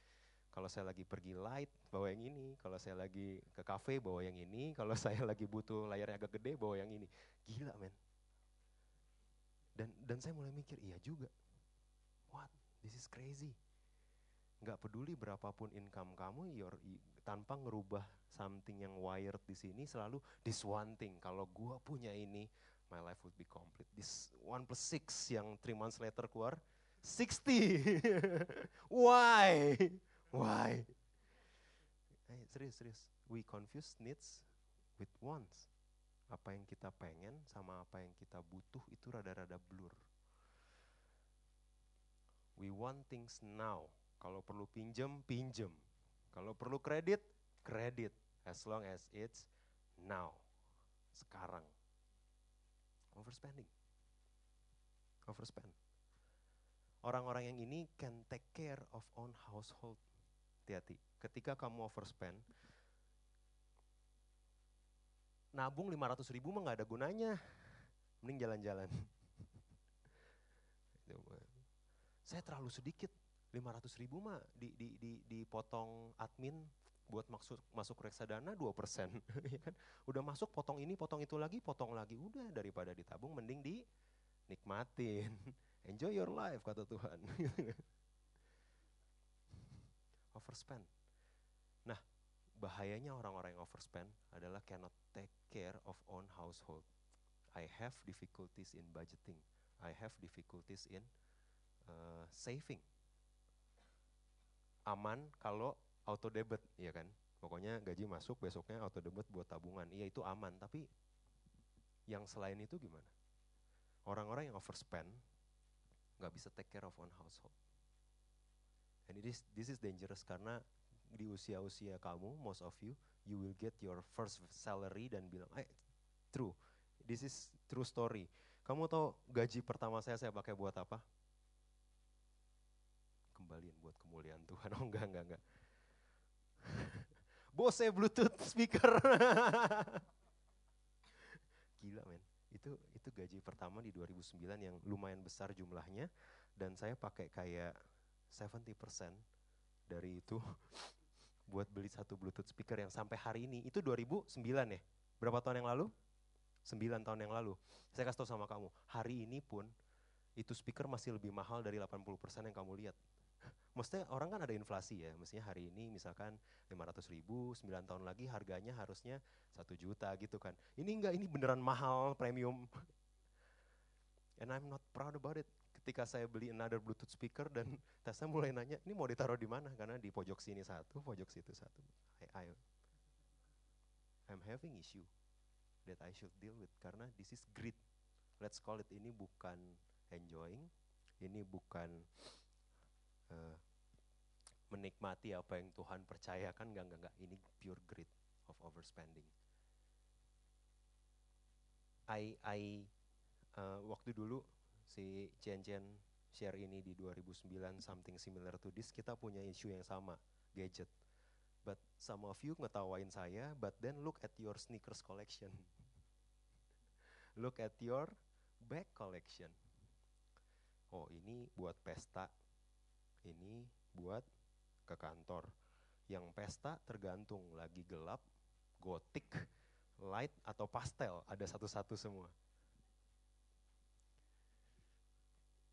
Kalau saya lagi pergi light, bawa yang ini. Kalau saya lagi ke cafe, bawa yang ini. *laughs* Kalau saya lagi butuh layarnya agak gede, bawa yang ini. Gila men. Dan dan saya mulai mikir, iya juga. What? This is crazy. Gak peduli berapapun income kamu, your, tanpa ngerubah something yang wired di sini selalu this one thing. Kalau gua punya ini, my life would be complete. This one plus six yang three months later keluar, 60. *laughs* Why? Why? Eh, serius, serius. We confuse needs with wants. Apa yang kita pengen sama apa yang kita butuh itu rada-rada blur. We want things now. Kalau perlu pinjem, pinjem. Kalau perlu kredit, kredit as long as it's now, sekarang. Overspending. Overspend. Orang-orang yang ini can take care of own household. Hati-hati. Ketika kamu overspend, nabung 500 ribu mah gak ada gunanya. Mending jalan-jalan. *laughs* Saya terlalu sedikit, 500 ribu mah di, di, di, dipotong admin buat masuk masuk reksadana 2 persen, *laughs* ya kan? Udah masuk potong ini, potong itu lagi, potong lagi, udah daripada ditabung mending dinikmatin. *laughs* Enjoy your life kata Tuhan. *laughs* overspend. Nah, bahayanya orang-orang yang overspend adalah cannot take care of own household. I have difficulties in budgeting. I have difficulties in uh, saving. Aman kalau auto debit, ya kan? Pokoknya gaji masuk, besoknya auto debit buat tabungan. Iya itu aman, tapi yang selain itu gimana? Orang-orang yang overspend nggak bisa take care of own household. And it is, this is dangerous karena di usia-usia kamu, most of you, you will get your first salary dan bilang, eh, true, this is true story. Kamu tahu gaji pertama saya saya pakai buat apa? Buat kemuliaan Tuhan. *laughs* Oh enggak, enggak, enggak. *laughs* Bose Bluetooth speaker. *laughs* Gila men. Itu itu gaji pertama di 2009 yang lumayan besar jumlahnya dan saya pakai kayak 70% dari itu buat beli satu Bluetooth speaker yang sampai hari ini itu 2009 ya. Berapa tahun yang lalu? 9 tahun yang lalu. Saya kasih tahu sama kamu, hari ini pun itu speaker masih lebih mahal dari 80% yang kamu lihat. Maksudnya orang kan ada inflasi ya, mestinya hari ini misalkan 500 ribu, 9 tahun lagi harganya harusnya 1 juta gitu kan. Ini enggak, ini beneran mahal, premium. *laughs* And I'm not proud about it. Ketika saya beli another Bluetooth speaker dan *laughs* Tessa mulai nanya, ini mau ditaruh di mana? Karena di pojok sini satu, pojok situ satu. I, I, I'm having issue that I should deal with karena this is greed. Let's call it ini bukan enjoying, ini bukan uh, menikmati apa yang Tuhan percayakan, enggak, enggak, enggak. Ini pure greed of overspending. I, I uh, waktu dulu si Chen Chen share ini di 2009 something similar to this, kita punya isu yang sama, gadget. But some of you ngetawain saya, but then look at your sneakers collection. *laughs* look at your bag collection. Oh ini buat pesta, ini buat ke kantor. Yang pesta tergantung lagi gelap, gotik, light atau pastel, ada satu-satu semua.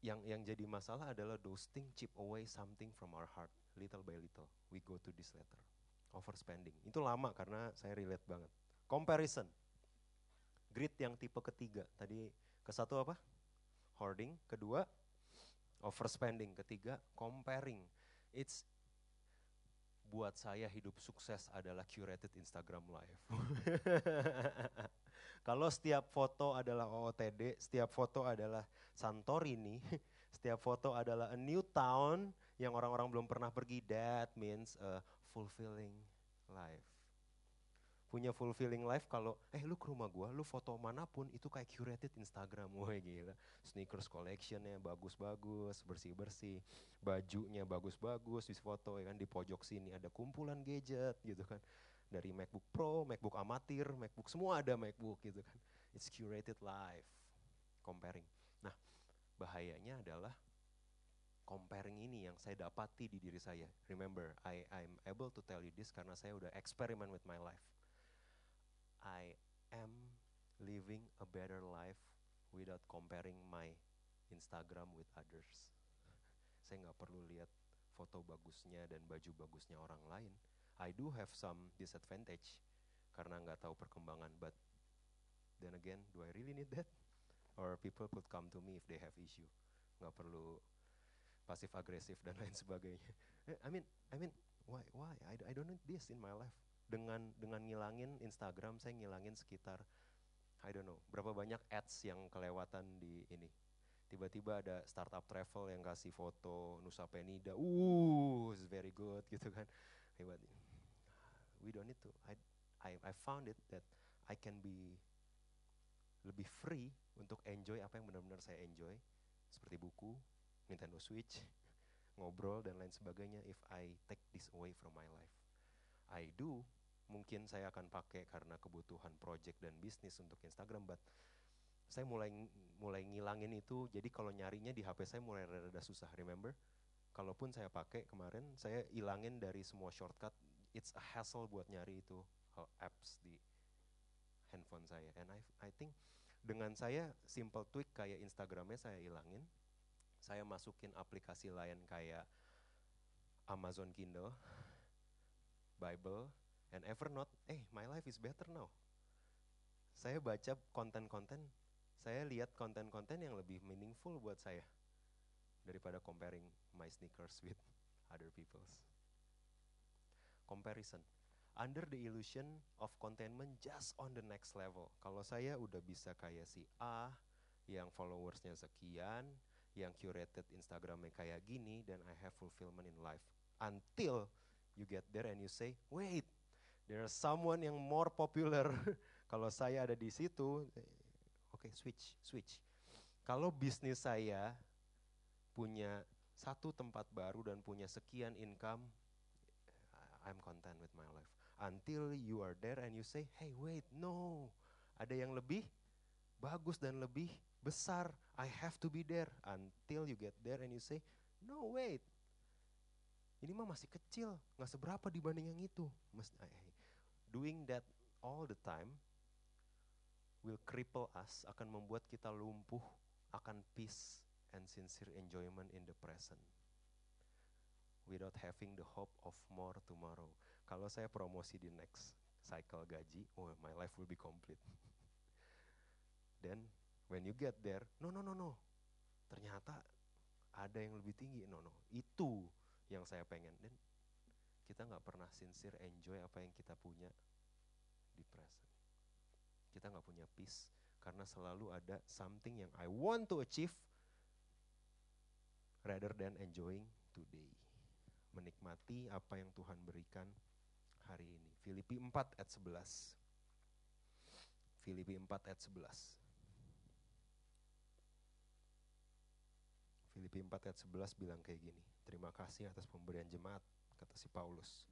Yang yang jadi masalah adalah those things chip away something from our heart, little by little. We go to this letter, overspending. Itu lama karena saya relate banget. Comparison, grid yang tipe ketiga. Tadi ke satu apa? Hoarding. Kedua, overspending. Ketiga, comparing. It's buat saya hidup sukses adalah curated Instagram live. *laughs* Kalau setiap foto adalah OOTD, setiap foto adalah Santorini, *laughs* setiap foto adalah a new town yang orang-orang belum pernah pergi, that means a fulfilling life. Punya fulfilling life kalau, eh lu ke rumah gua, lu foto mana pun itu kayak curated Instagram, *laughs* wah gila. Sneakers collectionnya bagus-bagus, bersih-bersih, bajunya bagus-bagus, di foto ya kan di pojok sini ada kumpulan gadget gitu kan. Dari MacBook Pro, MacBook amatir, MacBook semua ada MacBook gitu kan. It's curated life, comparing. Nah, bahayanya adalah comparing ini yang saya dapati di diri saya. Remember, I I'm able to tell you this karena saya udah experiment with my life. I am living a better life without comparing my Instagram with others. *laughs* Saya nggak perlu lihat foto bagusnya dan baju bagusnya orang lain. I do have some disadvantage karena nggak tahu perkembangan, but then again, do I really need that? Or people could come to me if they have issue. Nggak perlu pasif agresif dan *laughs* lain sebagainya. I mean, I mean, why, why? I, I don't need this in my life dengan dengan ngilangin Instagram saya ngilangin sekitar I don't know berapa banyak ads yang kelewatan di ini. Tiba-tiba ada startup travel yang kasih foto Nusa Penida. Uh it's very good gitu kan. Hebat. We don't need to I I I found it that I can be lebih free untuk enjoy apa yang benar-benar saya enjoy. Seperti buku Nintendo Switch ngobrol dan lain sebagainya if I take this away from my life. I do mungkin saya akan pakai karena kebutuhan project dan bisnis untuk Instagram, but saya mulai mulai ngilangin itu. Jadi kalau nyarinya di HP saya mulai rada susah. Remember, kalaupun saya pakai kemarin, saya ilangin dari semua shortcut. It's a hassle buat nyari itu uh, apps di handphone saya. And I I think dengan saya simple tweak kayak Instagramnya saya ilangin, saya masukin aplikasi lain kayak Amazon Kindle, Bible, and Evernote, eh my life is better now. Saya baca konten-konten, saya lihat konten-konten yang lebih meaningful buat saya daripada comparing my sneakers with *laughs* other people's. Comparison. Under the illusion of contentment just on the next level. Kalau saya udah bisa kayak si A, yang followersnya sekian, yang curated Instagramnya kayak gini, dan I have fulfillment in life. Until you get there and you say, wait, There's someone yang more popular. *laughs* Kalau saya ada di situ, oke okay, switch, switch. Kalau bisnis saya punya satu tempat baru dan punya sekian income, I'm content with my life. Until you are there and you say, hey wait, no, ada yang lebih bagus dan lebih besar. I have to be there. Until you get there and you say, no wait, ini mah masih kecil, nggak seberapa dibanding yang itu. Mas, doing that all the time will cripple us, akan membuat kita lumpuh akan peace and sincere enjoyment in the present. Without having the hope of more tomorrow. Kalau saya promosi di next cycle gaji, oh my life will be complete. *laughs* Then when you get there, no no no no. Ternyata ada yang lebih tinggi. No no. Itu yang saya pengen. Kita nggak pernah sincere enjoy apa yang kita punya di present. Kita nggak punya peace karena selalu ada something yang I want to achieve rather than enjoying today. Menikmati apa yang Tuhan berikan hari ini. Filipi 4 ayat 11. Filipi 4 ayat 11. Filipi 4 ayat 11 bilang kayak gini. Terima kasih atas pemberian jemaat kata si Paulus.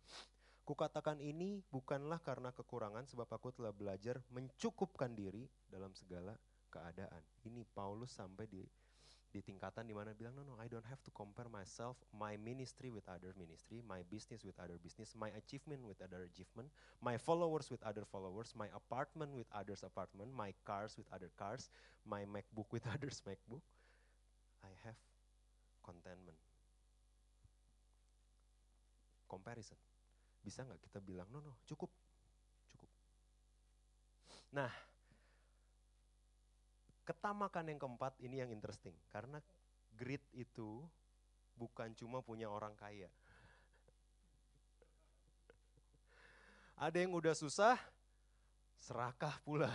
Kukatakan ini bukanlah karena kekurangan sebab aku telah belajar mencukupkan diri dalam segala keadaan. Ini Paulus sampai di di tingkatan di mana bilang no no I don't have to compare myself my ministry with other ministry, my business with other business, my achievement with other achievement, my followers with other followers, my apartment with others apartment, my cars with other cars, my MacBook with *laughs* others MacBook. I have contentment comparison. Bisa nggak kita bilang, no, no, cukup, cukup. Nah, ketamakan yang keempat ini yang interesting. Karena grit itu bukan cuma punya orang kaya. Ada yang udah susah, serakah pula.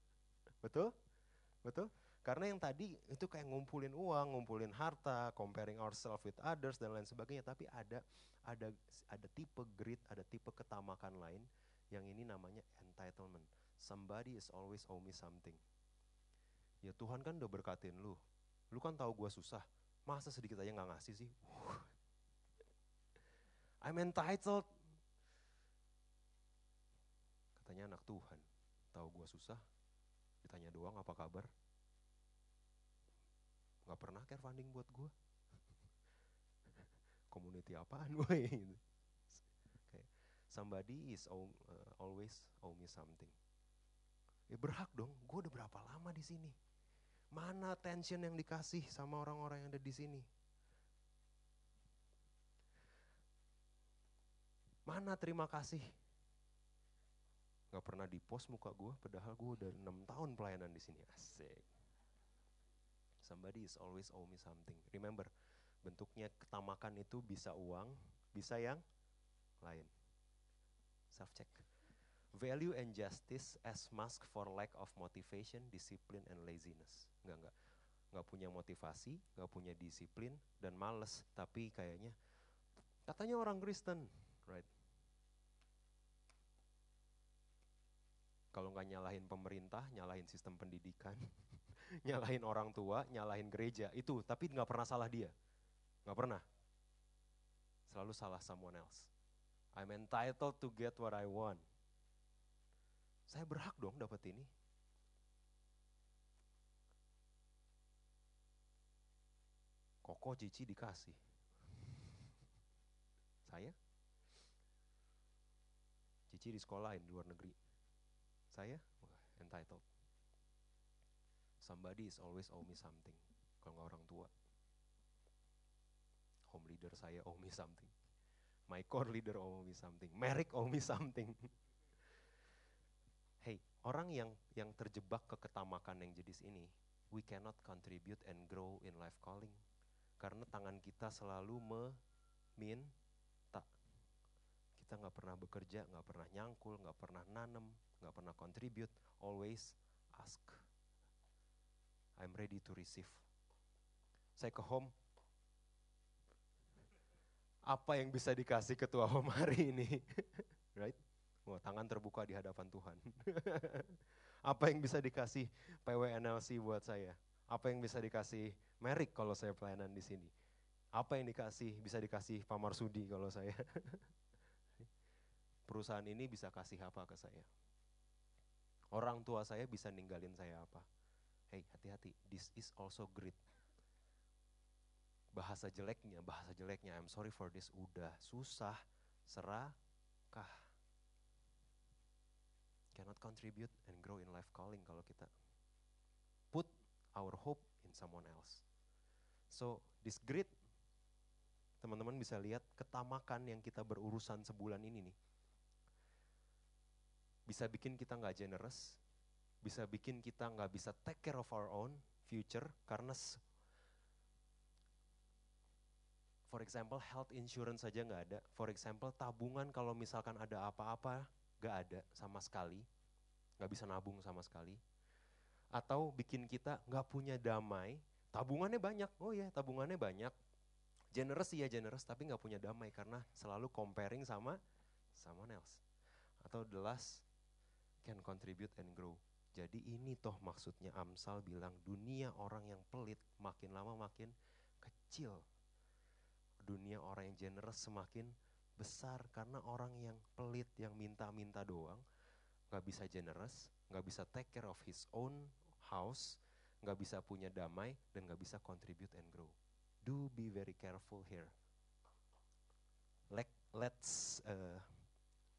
*laughs* Betul? Betul? Karena yang tadi itu kayak ngumpulin uang, ngumpulin harta, comparing ourselves with others dan lain sebagainya, tapi ada ada ada tipe greed, ada tipe ketamakan lain yang ini namanya entitlement. Somebody is always owe me something. Ya Tuhan kan udah berkatin lu. Lu kan tahu gue susah. Masa sedikit aja nggak ngasih sih? I'm entitled. Katanya anak Tuhan. Tahu gue susah. Ditanya doang apa kabar. Gak pernah care funding buat gue. *laughs* Community apaan *laughs* gue gitu. Somebody is uh, always owe me something. Ya berhak dong, gue udah berapa lama di sini. Mana attention yang dikasih sama orang-orang yang ada di sini? Mana terima kasih? Gak pernah di post muka gue, padahal gue udah enam tahun pelayanan di sini. Asik. Somebody is always owe me something. Remember, bentuknya ketamakan itu bisa uang, bisa yang lain. Self check. Value and justice as mask for lack of motivation, discipline and laziness. Enggak, enggak. Enggak punya motivasi, enggak punya disiplin dan males, tapi kayaknya katanya orang Kristen, right? Kalau nggak nyalahin pemerintah, nyalahin sistem pendidikan, *laughs* nyalahin orang tua, nyalahin gereja, itu tapi nggak pernah salah dia. Nggak pernah. Selalu salah someone else. I'm entitled to get what I want. Saya berhak dong dapat ini. Koko Cici dikasih. Saya? Cici di sekolahin di luar negeri. Saya? entitled. Somebody is always owe me something. Kalau nggak orang tua. Home leader saya owe me something. My core leader owe me something. Merrick owe me something. hey, orang yang yang terjebak ke ketamakan yang jenis ini, we cannot contribute and grow in life calling. Karena tangan kita selalu meminta. Kita nggak pernah bekerja, nggak pernah nyangkul, nggak pernah nanem, nggak pernah contribute, always ask. I'm ready to receive. Saya ke home, apa yang bisa dikasih ketua home hari ini? *laughs* right? Wah, tangan terbuka di hadapan Tuhan. *laughs* apa yang bisa dikasih PWNLC buat saya? Apa yang bisa dikasih Merik kalau saya pelayanan di sini? Apa yang dikasih bisa dikasih Pak Marsudi kalau saya? *laughs* Perusahaan ini bisa kasih apa ke saya? Orang tua saya bisa ninggalin saya apa? Hey, hati-hati. This is also great. Bahasa jeleknya, bahasa jeleknya, I'm sorry for this, udah susah, serakah. Cannot contribute and grow in life calling kalau kita put our hope in someone else. So, this great, teman-teman bisa lihat ketamakan yang kita berurusan sebulan ini nih bisa bikin kita nggak generous, bisa bikin kita nggak bisa take care of our own future karena for example health insurance saja nggak ada, for example tabungan kalau misalkan ada apa-apa nggak ada sama sekali, nggak bisa nabung sama sekali, atau bikin kita nggak punya damai, tabungannya banyak, oh ya tabungannya banyak, generous ya generous tapi nggak punya damai karena selalu comparing sama someone else. Atau the last can contribute and grow. Jadi ini toh maksudnya Amsal bilang dunia orang yang pelit makin lama makin kecil. Dunia orang yang generous semakin besar karena orang yang pelit yang minta-minta doang nggak bisa generous, nggak bisa take care of his own house, nggak bisa punya damai dan nggak bisa contribute and grow. Do be very careful here. Let, let's uh,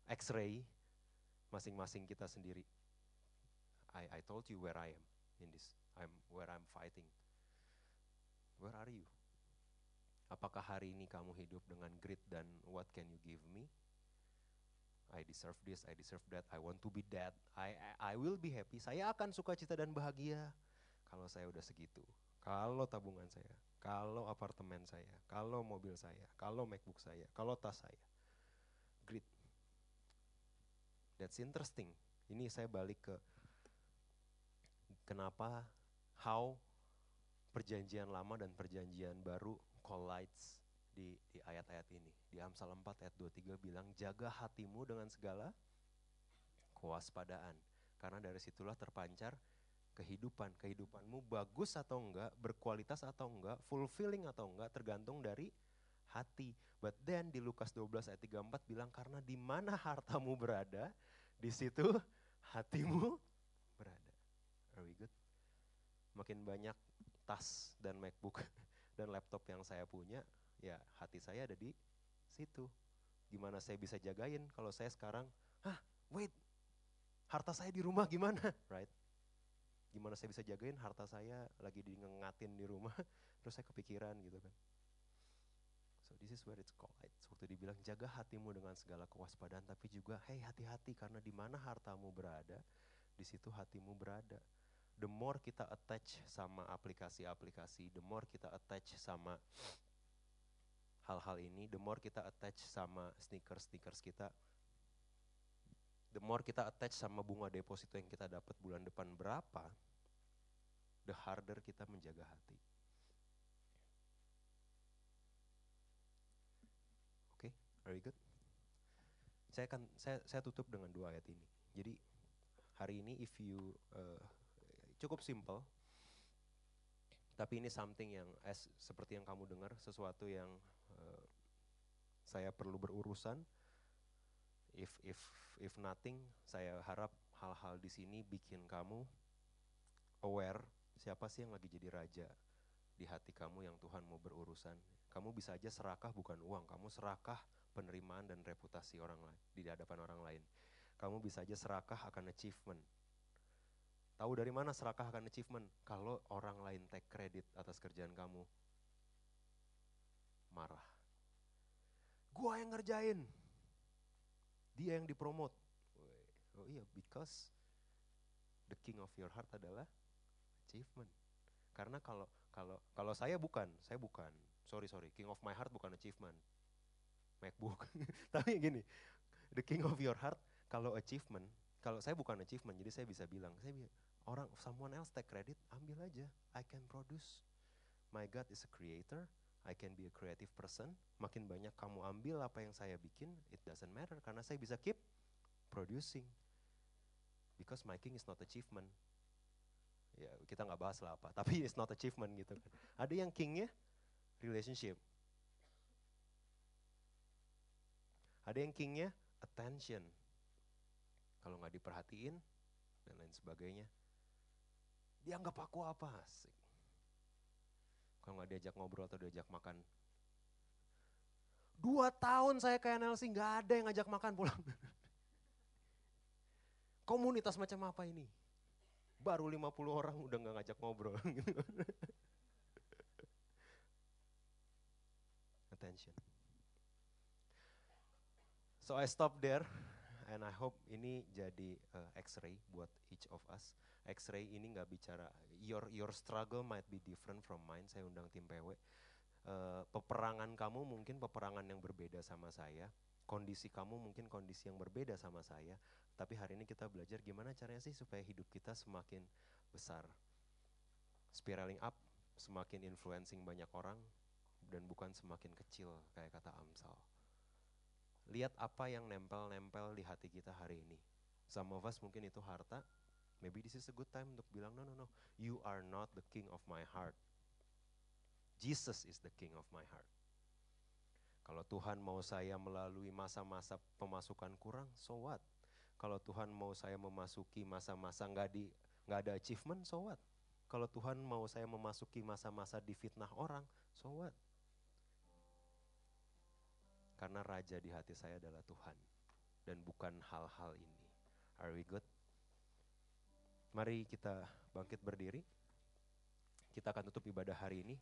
X-ray masing-masing kita sendiri. I, I told you where I am in this. I'm where I'm fighting. Where are you? Apakah hari ini kamu hidup dengan grit dan what can you give me? I deserve this, I deserve that, I want to be that, I, I, I will be happy. Saya akan suka cita dan bahagia kalau saya udah segitu. Kalau tabungan saya, kalau apartemen saya, kalau mobil saya, kalau MacBook saya, kalau tas saya. Grit. That's interesting. Ini saya balik ke kenapa, how perjanjian lama dan perjanjian baru collides di, di ayat-ayat ini. Di Amsal 4 ayat 23 bilang, jaga hatimu dengan segala kewaspadaan. Karena dari situlah terpancar kehidupan. Kehidupanmu bagus atau enggak, berkualitas atau enggak, fulfilling atau enggak, tergantung dari hati. But then di Lukas 12 ayat 34 bilang, karena di mana hartamu berada, di situ hatimu. Are we good? Makin banyak tas dan MacBook *laughs* dan laptop yang saya punya, ya hati saya ada di situ. Gimana saya bisa jagain kalau saya sekarang, hah wait, harta saya di rumah gimana, *laughs* right? Gimana saya bisa jagain harta saya lagi di ngengatin di rumah, *laughs* terus saya kepikiran gitu kan. So this is where it's called. Waktu dibilang jaga hatimu dengan segala kewaspadaan, tapi juga hey hati-hati karena di mana hartamu berada, di situ hatimu berada the more kita attach sama aplikasi-aplikasi, the more kita attach sama hal-hal ini, the more kita attach sama sneakers-sneakers kita, the more kita attach sama bunga deposito yang kita dapat bulan depan berapa, the harder kita menjaga hati. Oke, okay, very good. Saya akan saya saya tutup dengan dua ayat ini. Jadi hari ini if you uh, cukup simple. Tapi ini something yang as, seperti yang kamu dengar, sesuatu yang uh, saya perlu berurusan. If if if nothing, saya harap hal-hal di sini bikin kamu aware siapa sih yang lagi jadi raja di hati kamu yang Tuhan mau berurusan. Kamu bisa aja serakah bukan uang, kamu serakah penerimaan dan reputasi orang lain di hadapan orang lain. Kamu bisa aja serakah akan achievement, Tahu dari mana serakah akan achievement? Kalau orang lain take credit atas kerjaan kamu. Marah. Gua yang ngerjain. Dia yang dipromot. Oh iya, because the king of your heart adalah achievement. Karena kalau kalau kalau saya bukan, saya bukan. Sorry sorry, king of my heart bukan achievement. MacBook. *laughs* Tapi gini, the king of your heart kalau achievement, kalau saya bukan achievement, jadi saya bisa bilang, saya Orang someone else take credit, ambil aja. I can produce. My God is a creator. I can be a creative person. Makin banyak kamu ambil apa yang saya bikin, it doesn't matter karena saya bisa keep producing. Because my king is not achievement. Ya kita nggak bahas lah apa, *laughs* tapi it's not achievement gitu kan. Ada yang kingnya relationship. Ada yang kingnya attention. Kalau nggak diperhatiin dan lain sebagainya. Dianggap aku apa? Asik. Kalau nggak diajak ngobrol atau diajak makan. Dua tahun saya ke NLC nggak ada yang ngajak makan pulang. *laughs* Komunitas macam apa ini? Baru 50 orang udah nggak ngajak ngobrol. *laughs* Attention. So I stop there and I hope ini jadi uh, X-ray buat each of us. X-ray ini nggak bicara your your struggle might be different from mine. Saya undang tim PW. Uh, eh, peperangan kamu mungkin peperangan yang berbeda sama saya. Kondisi kamu mungkin kondisi yang berbeda sama saya. Tapi hari ini kita belajar gimana caranya sih supaya hidup kita semakin besar. Spiraling up, semakin influencing banyak orang dan bukan semakin kecil kayak kata Amsal. Lihat apa yang nempel-nempel di hati kita hari ini. Some of us mungkin itu harta, maybe this is a good time untuk bilang, no, no, no, you are not the king of my heart. Jesus is the king of my heart. Kalau Tuhan mau saya melalui masa-masa pemasukan kurang, so what? Kalau Tuhan mau saya memasuki masa-masa nggak di nggak ada achievement, so what? Kalau Tuhan mau saya memasuki masa-masa difitnah orang, so what? Karena raja di hati saya adalah Tuhan dan bukan hal-hal ini. Are we good? Mari kita bangkit berdiri. Kita akan tutup ibadah hari ini